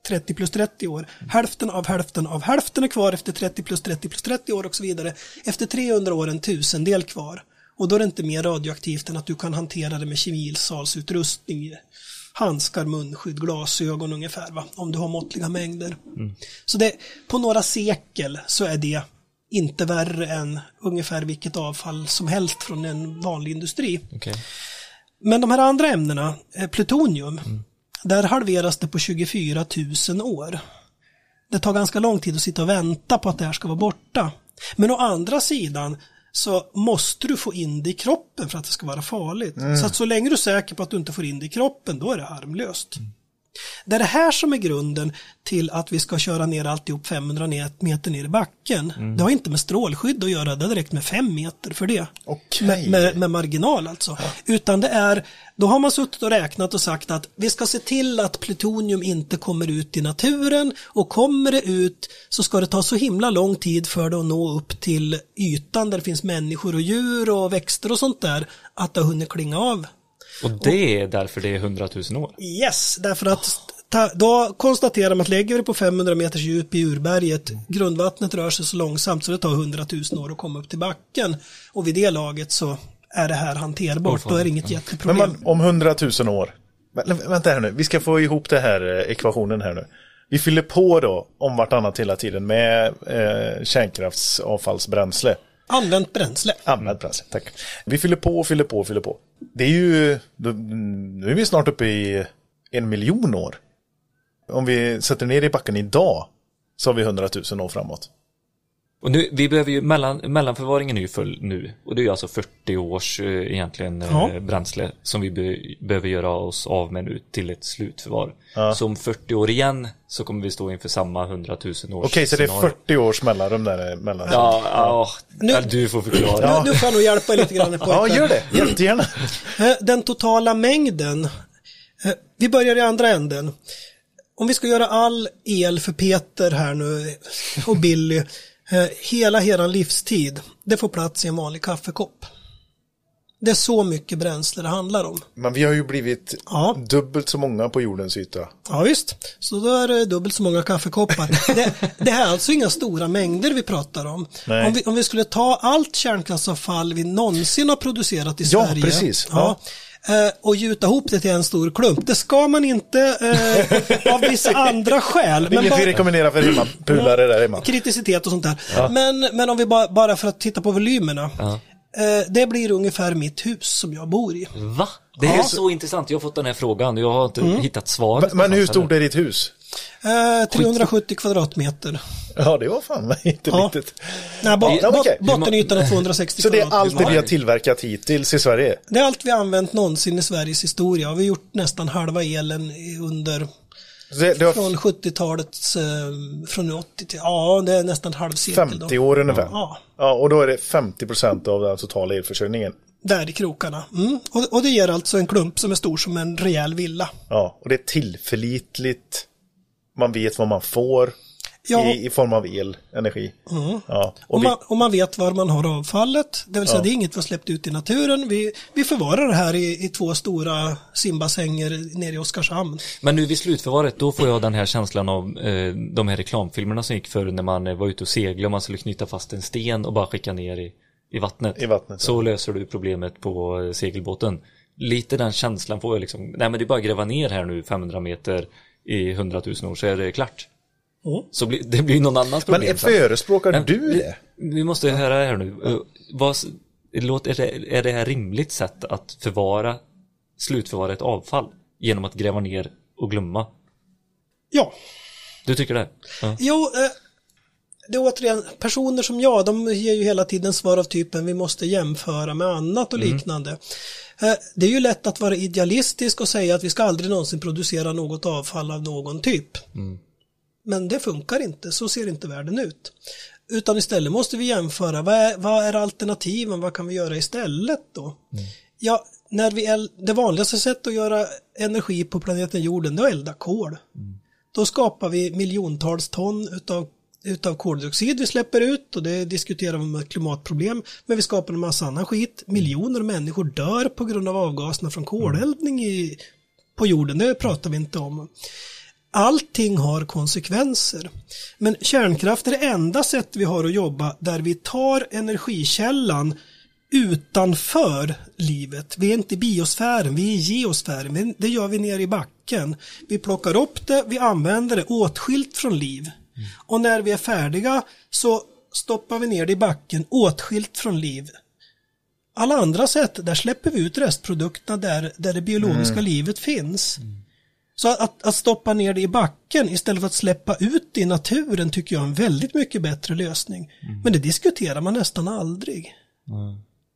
30 plus 30 år. Hälften av hälften av hälften är kvar efter 30 plus 30 plus 30 år och så vidare. Efter 300 år en tusendel kvar. Och då är det inte mer radioaktivt än att du kan hantera det med kemisalsutrustning, handskar, munskydd, glasögon ungefär, va? om du har måttliga mängder. Så det, på några sekel så är det inte värre än ungefär vilket avfall som helst från en vanlig industri. Okej. Men de här andra ämnena, eh, plutonium, där halveras det på 24 000 år. Det tar ganska lång tid att sitta och vänta på att det här ska vara borta. Men å andra sidan så måste du få in det i kroppen för att det ska vara farligt. Så att så länge du är säker på att du inte får in det i kroppen, då är det harmlöst. Det är det här som är grunden till att vi ska köra ner alltihop 500 net- meter ner i backen. Det har inte med strålskydd att göra, det har direkt med 5 meter för det. Okej. Med, med, med marginal alltså. Utan det är, då har man suttit och räknat och sagt att vi ska se till att plutonium inte kommer ut i naturen och kommer det ut så ska det ta så himla lång tid för det att nå upp till ytan där det finns människor och djur och växter och sånt där att det har hunnit klinga av. Och det är därför det är 100 000 år. Yes, därför att ta, då konstaterar man att lägger vi det på 500 meters djup i urberget, grundvattnet rör sig så långsamt så det tar 100 000 år att komma upp till backen. Och vid det laget så är det här hanterbart, då är det inget Men jätteproblem. man, om hundratusen år. Vä- Vänta här nu, vi ska få ihop det här eh, ekvationen här nu. Vi fyller på då om vartannat hela tiden med eh, kärnkraftsavfallsbränsle. Använt bränsle. Använt bränsle, tack. Vi fyller på och fyller på och fyller på. Det är ju, nu är vi snart uppe i en miljon år. Om vi sätter ner i backen idag så har vi 100 000 år framåt. Och nu, vi behöver ju, mellan, mellanförvaringen är ju full nu. Och det är ju alltså 40 års eh, egentligen eh, Ja. bränsle som vi be, behöver göra oss av med nu till ett slutförvar. Ja. Så om 40 år igen så kommer vi stå inför samma 100 000 års Okej, så det är scenario. 40 års mellanrum där mellan. Ja, ja, Nu- ja, du får förklara. Nu, nu får jag nog hjälpa lite grann pojkar. ja, gör det. Jättegärna. Eh, Den totala mängden. eh, Vi börjar i andra änden. Om vi ska göra all el för Peter här nu och Billy, eh, hela eran livstid, det får plats i en vanlig kaffekopp. Det är så mycket bränsle det handlar om. Men vi har ju blivit Ja. dubbelt så många på jordens yta. Ja visst, så då är det dubbelt så många kaffekoppar. Det, det här är alltså inga stora mängder vi pratar om. Om vi, om vi skulle ta allt kärnkraftsavfall vi någonsin har producerat i Ja, Sverige precis. Ja, eh, och gjuta ihop det till en stor klump. Det ska man inte eh, av vissa andra skäl. Inget vi rekommenderar för hemmapulare där hemma. Kriticitet och sånt där. Men, men om vi bara, bara för att titta på volymerna. Ja. Eh, det blir ungefär mitt hus som jag bor i. Va? Det är så intressant. Jag har fått den här frågan och jag har inte Mm. hittat svaret. Men hur någonstans stort är ditt hus? Eh, 370 kvadratmeter. Ja, det var fan inte Ja. litet. Nej, bo, Ja, bot, okej. bottenytan är 260 Så det är kvadratmeter. allt det vi har tillverkat hittills i Sverige? Det är allt vi har använt någonsin i Sveriges historia. Vi har gjort nästan halva elen under Det, det har från 70-talets, eh, från 80 till, ja det är nästan halvsekel då. 50 år ungefär. Ja. Ja, och då är det 50 procent av den totala elförsörjningen. Där i krokarna. Mm. Och, och det ger alltså en klump som är stor som en rejäl villa. Ja, och det är tillförlitligt. Man vet vad man får Ja. i, i form av el, energi. Ja, och Och vi, man, och man vet var man har avfallet, det vill säga det är inget vi har släppt ut i naturen. Vi, vi förvarar det här i, i två stora simbassänger nere i Oskarshamn. Men nu vid slutförvaret, då får jag den här känslan av eh, de här reklamfilmerna som gick förr när man eh, var ute och seglade och man skulle knyta fast en sten och bara skicka ner i, i vattnet. I vattnet, Så löser du problemet på eh, segelbåten. Lite den känslan får jag liksom, nej men det är bara att gräva ner här nu 500 meter i 100 000 år så är det klart. Mm. Så blir, det blir någon annans men problem. sen. förespråkar Men du vi- det? Vi måste höra här nu. Eh, Vad, låter, är, det, är det här rimligt sätt att förvara, slutförvara ett avfall genom att gräva ner och glömma? Ja, Du tycker det? Ja. Jo, eh, det är återigen, personer som jag, de ger ju hela tiden svar av typen vi måste jämföra med annat och liknande. Eh, det är ju lätt att vara idealistisk och säga att vi ska aldrig någonsin producera något avfall av någon typ. Men det funkar inte, så ser inte världen ut. Utan istället måste vi jämföra, vad är, vad är alternativen, vad kan vi göra istället då? Ja, när vi el- det vanligaste sättet att göra energi på planeten jorden, det är att elda kol. Då skapar vi miljontals ton utav, utav koldioxid vi släpper ut och det diskuterar vi med klimatproblem. Men vi skapar en massa annan skit. Miljoner människor dör på grund av avgaserna från koleldning i, på jorden. Det pratar vi inte om. Allting har konsekvenser. Men kärnkraft är det enda sätt vi har att jobba där vi tar energikällan utanför livet. Vi är inte i biosfären, vi är i geosfären. Det gör vi nere i backen. Vi plockar upp det, vi använder det åtskilt från liv. Och när vi är färdiga så stoppar vi ner det i backen åtskilt från liv. Alla andra sätt, där släpper vi ut restprodukterna där, där det biologiska livet finns. Så att, att stoppa ner det i backen istället för att släppa ut det i naturen tycker jag är en väldigt mycket bättre lösning. Men det diskuterar man nästan aldrig.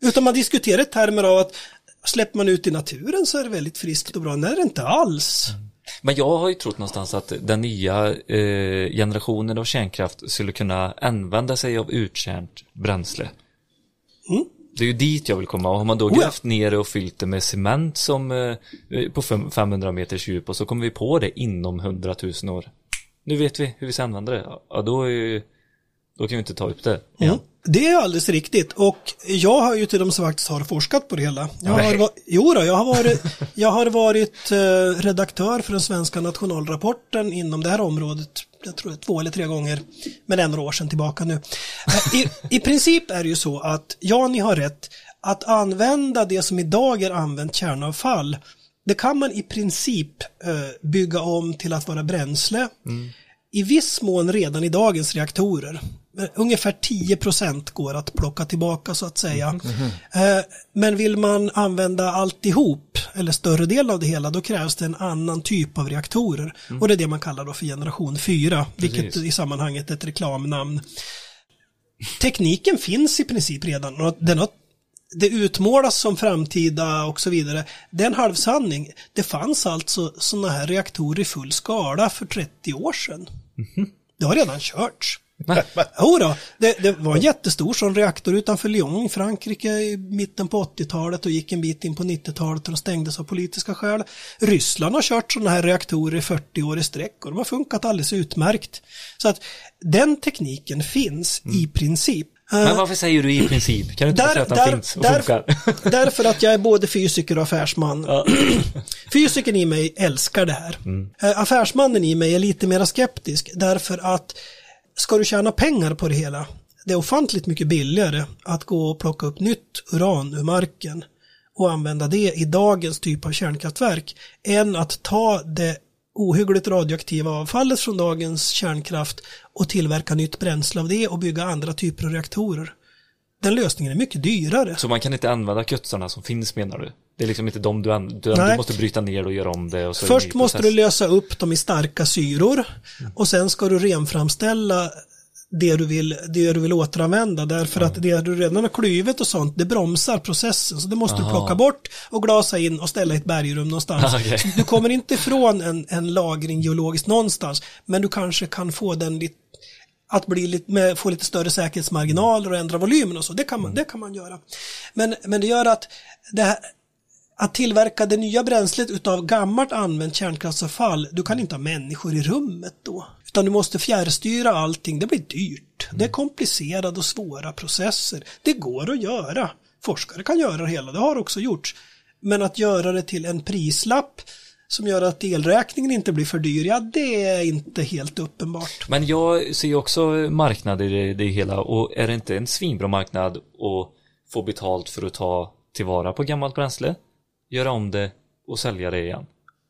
Utan man diskuterar i termer av att släpper man ut i naturen så är det väldigt friskt och bra. Nej, det är inte alls. Men jag har ju trott någonstans att den nya eh, generationen av kärnkraft skulle kunna använda sig av uttjänt bränsle. Mm. Det är ju dit jag vill komma. Och har man då Oh grävt ner det och fyllt det med cement som eh, på fem- 500 meters djup och så kommer vi på det inom 100 000 år. Nu vet vi hur vi ska använda det. Ja, då, är då kan vi inte ta upp det igen. Mm. Det är alldeles riktigt och jag har ju till de som faktiskt har forskat på det hela. Jag har, va- jo då, jag har varit, jag har varit eh, redaktör för den svenska nationalrapporten inom det här området. Jag tror två eller tre gånger, men det är några år sedan tillbaka nu. Eh, I, I princip är det ju så att, ja ni har rätt, att använda det som idag är använt kärnavfall, det kan man i princip eh, bygga om till att vara bränsle. i viss mån redan i dagens reaktorer. Ungefär 10% går att plocka tillbaka så att säga. Eh, Men vill man använda alltihop, eller större del av det hela, då krävs det en annan typ av reaktorer. Och det är det man kallar då för generation 4, vilket Precis. i sammanhanget är ett reklamnamn. Tekniken finns i princip redan och den har det utmålas som framtida och så vidare. Det är en halvsanning. Det fanns alltså sådana här reaktorer i full skala för 30 år sedan. Det har redan körts. Jo då, det, det var en jättestor sån reaktor utanför Lyon i Frankrike i mitten på 80-talet och gick en bit in på 90-talet och de stängdes av politiska skäl. Ryssland har kört sådana här reaktorer i 40 år i sträck och de har funkat alldeles utmärkt. Så att den tekniken finns i princip. Men varför säger du i princip? Kan du inte bara säga att den finns och funkar? därför att jag är både fysiker och affärsman. Ja. Fysikern i mig älskar det här. Eh, Affärsmannen i mig är lite mer skeptisk därför att ska du tjäna pengar på det hela, det är ofantligt mycket billigare att gå och plocka upp nytt uran ur marken och använda det i dagens typ av kärnkraftverk än att ta det ohyggligt radioaktiva avfallet från dagens kärnkraft och tillverka nytt bränsle av det och bygga andra typer av reaktorer. Den lösningen är mycket dyrare. Så man kan inte använda kutsarna som finns menar du? Det är liksom inte de du använder, du, du måste bryta ner och göra om det och Först måste du lösa upp dem i starka syror och sen ska du renframställa det du vill, det du vill återanvända därför att det du redan har klyvet och sånt det bromsar processen så det måste du Aha. plocka bort och glasa in och ställa i ett bergrum någonstans. Så Du kommer inte ifrån en, en lagring geologiskt någonstans men du kanske kan få den lite att bli lite, med, få lite större säkerhetsmarginaler och ändra volymen och så, det kan man, det kan man göra. Men, men det gör att det här, att tillverka det nya bränslet utav gammalt använt kärnkraftsavfall, du kan inte ha människor i rummet då. Utan du måste fjärrstyra allting, det blir dyrt. Det är komplicerade och svåra processer. Det går att göra. Forskare kan göra det hela, det har också gjorts. Men att göra det till en prislapp som gör att elräkningen inte blir för dyr, ja det är inte helt uppenbart. Men jag ser också marknad i det, det hela och är det inte en svinbra marknad att få betalt för att ta tillvara på gammalt bränsle, göra om det och sälja det igen?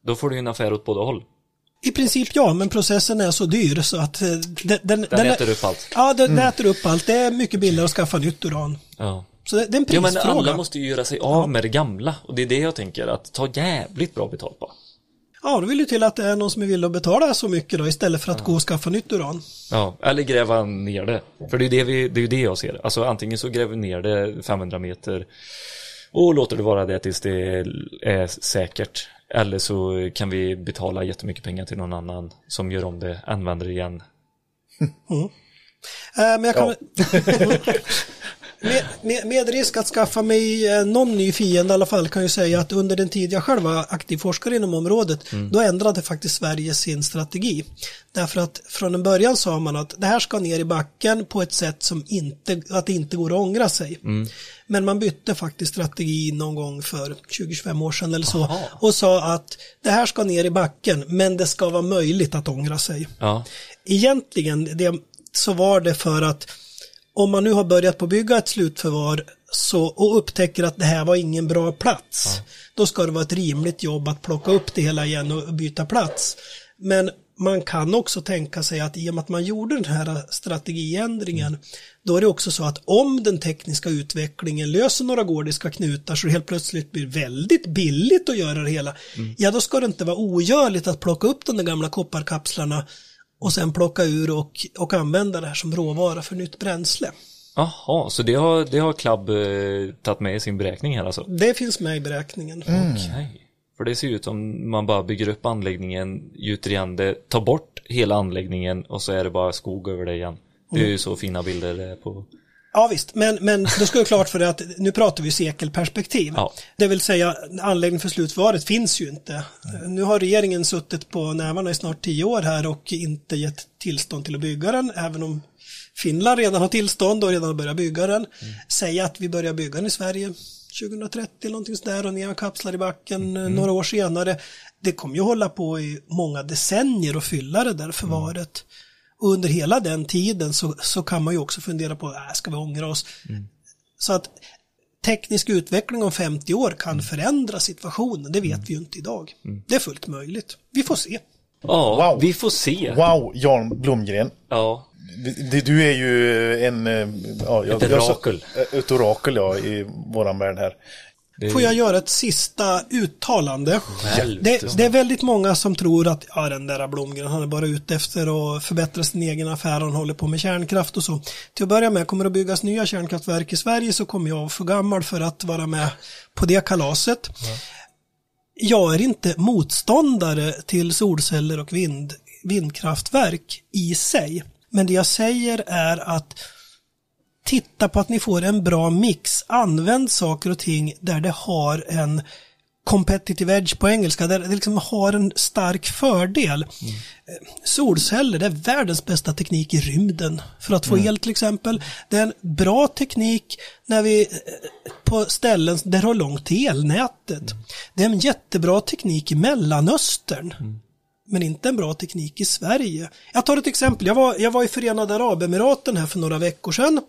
Då får du ju en affär åt båda håll. I princip ja, men processen är så dyr så att eh, den, den, Den äter upp allt. Ja, den äter upp allt. Det är mycket billigare att skaffa nytt uran. Ja. Så det, det är en Jo men prisfråga. alla måste ju göra sig av med det gamla och det är det jag tänker att ta jävligt bra betalt på. Ja, då vill det till att det är någon som är villig att betala så mycket då istället för att gå och skaffa nytt uran. Ja, eller gräva ner det. För det är ju det, vi, det, är ju det jag ser. Alltså antingen så gräver vi ner det 500 meter och låter det vara det tills det är säkert. Eller så kan vi betala jättemycket pengar till någon annan som gör om det, använder det igen. Eh, men jag kan... med, med, med risk att skaffa mig eh, någon ny fiende i alla fall kan jag säga att under den tid jag själv var aktiv forskare inom området då ändrade faktiskt Sverige sin strategi. Därför att från en början sa man att det här ska ner i backen på ett sätt som inte, att det inte går att ångra sig. Men man bytte faktiskt strategi någon gång för 20-25 år sedan eller så Aha. och sa att det här ska ner i backen men det ska vara möjligt att ångra sig Ja, egentligen det, så var det för att om man nu har börjat på bygga ett slutförvar så, och upptäcker att det här var ingen bra plats, då ska det vara ett rimligt jobb att plocka upp det hela igen och byta plats. Men man kan också tänka sig att i och med att man gjorde den här strategiändringen, då är det också så att om den tekniska utvecklingen löser några gordiska knutar så det helt plötsligt blir väldigt billigt att göra det hela, ja då ska det inte vara ogörligt att plocka upp de där gamla kopparkapslarna och sen plocka ur och, och använda det här som råvara för nytt bränsle. Jaha, så det har, det har Club eh, tagit med i sin beräkning här alltså? Det finns med i beräkningen. Okej. För det ser ut som man bara bygger upp anläggningen, gjuter igen det, tar bort hela anläggningen och så är det bara skog över det igen. Det är ju så fina bilder det är på. Ja visst, men, men då ska vi klart för det att nu pratar vi sekelperspektiv. Ja. Det vill säga anläggning för slutförvaret finns ju inte. Nu har regeringen suttit på nävarna i snart tio år här och inte gett tillstånd till att bygga den, även om Finland redan har tillstånd och redan har börjat bygga den. Säga att vi börjar bygga den i Sverige 2030 eller någonting sådär och ner kapslar i backen eh, några år senare. Det kommer ju hålla på i många decennier att fylla det där förvaret. Och under hela den tiden så, så kan man ju också fundera på, äh, ska vi ångra oss? Så att teknisk utveckling om 50 år kan förändra situationen, det vet vi ju inte idag. Det är fullt möjligt. Vi får se. Ja, Wow. vi får se. Wow, Jan Blomgren. Ja, Du är ju en... eh, Ja, jag, Ett jag- orakel. Ett orakel, ja, i våran värld här. Får jag göra ett sista uttalande? Det, det är väldigt många som tror att ja, den där Blomgren, han är bara ute efter att förbättra sin egen affär, han håller på med kärnkraft och så. Till att börja med, kommer det att byggas nya kärnkraftverk i Sverige så kommer jag för gammal för att vara med på det kalaset. Jag är inte motståndare till solceller och vind, vindkraftverk i sig. Men det jag säger är att titta på att ni får en bra mix. Använd saker och ting där det har en competitive edge på engelska, där det liksom har en stark fördel. Mm. Solceller, det är världens bästa teknik i rymden för att få Mm. el till exempel. Det är en bra teknik när vi eh, på ställen där det har långt till elnätet. Mm. Det är en jättebra teknik i Mellanöstern men inte en bra teknik i Sverige. Jag tar ett exempel. Jag var, jag var i Förenade Arabemiraten här för några veckor sedan.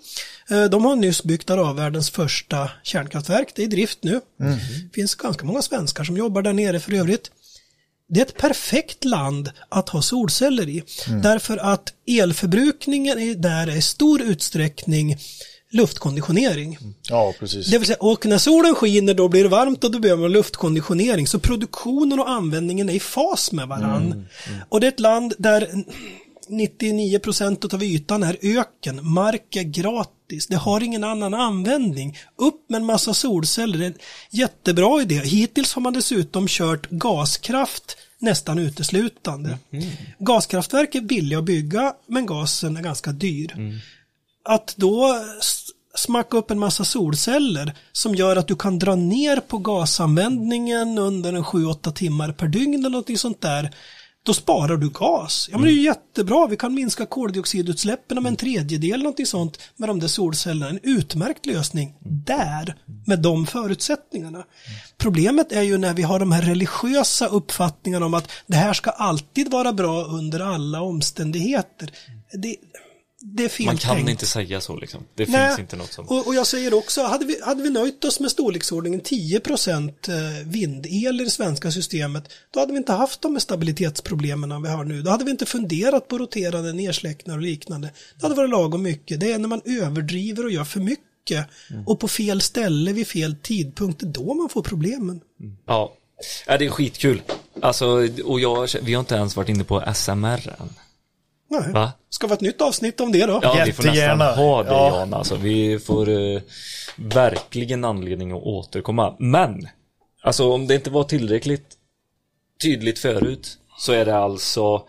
Eh, De har nyss byggt arabvärldens första kärnkraftverk. Det är i drift nu. Det finns ganska många svenskar som jobbar där nere för övrigt. Det är ett perfekt land att ha solceller i. Därför att elförbrukningen är där är i stor utsträckning luftkonditionering. Ja, precis. Det vill säga, och när solen skiner då blir det varmt och då behöver man luftkonditionering. Så produktionen och användningen är i fas med varann. Och det är ett land där 99% av ytan är öken. Mark är gratis. Det har ingen annan användning. Upp med en massa solceller. Det är en jättebra idé. Hittills har man dessutom kört gaskraft nästan uteslutande. Gaskraftverk är billiga att bygga men gasen är ganska dyr att då smacka upp en massa solceller som gör att du kan dra ner på gasanvändningen under en 7-8 timmar per dygn eller någonting sånt där. Då sparar du gas. Ja men det är ju jättebra, vi kan minska koldioxidutsläppen med en tredjedel någonting sånt med de där solcellerna. En utmärkt lösning där med de förutsättningarna. Problemet är ju när vi har de här religiösa uppfattningarna om att det här ska alltid vara bra under alla omständigheter. Det, det är fel Man kan tänkt. inte säga så liksom. Det Nej, finns inte något som... och, och jag säger också, hade vi, hade vi nöjt oss med storleksordningen 10% eh, vindel i det svenska systemet, då hade vi inte haft de stabilitetsproblemen vi har nu. Då hade vi inte funderat på roterande nedsläckningar och liknande. Det hade varit lagom mycket. Det är när man överdriver och gör för mycket Mm. och på fel ställe vid fel tidpunkt, då man får problemen. Ja. ja, det är skitkul. Alltså, och jag, vi har inte ens varit inne på SMR än. Nej. Va? Ska vara ett nytt avsnitt om det då? Ja, vi får nästan Jättegärna. ha det Ja. Jan. Alltså, vi får eh, verkligen anledning att återkomma. Men, alltså om det inte var tillräckligt tydligt förut så är det alltså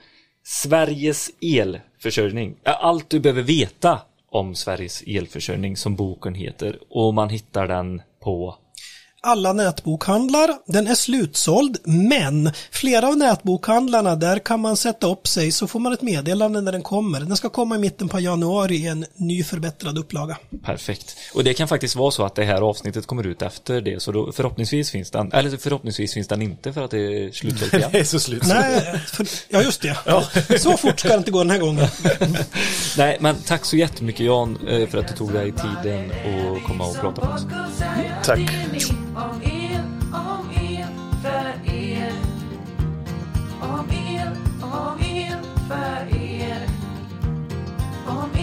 Sveriges elförsörjning. Allt du behöver veta om Sveriges elförsörjning som boken heter och man hittar den på alla nätbokhandlar. Den är slutsåld, men flera av nätbokhandlarna, där kan man sätta upp sig så får man ett meddelande när den kommer. Den ska komma i mitten på januari i en ny förbättrad upplaga. Perfekt. Och det kan faktiskt vara så att det här avsnittet kommer ut efter det, så då förhoppningsvis finns den, eller förhoppningsvis finns den inte för att det är slutsålt igen. Det är så slut. Nej, för, ja just det. Så fort ska det inte gå den här gången. Nej, men tack så jättemycket Jan eh, för att du tog dig tiden att komma och prata med oss. Tack. Om el, om el, för er. Om el, om el, för er. Om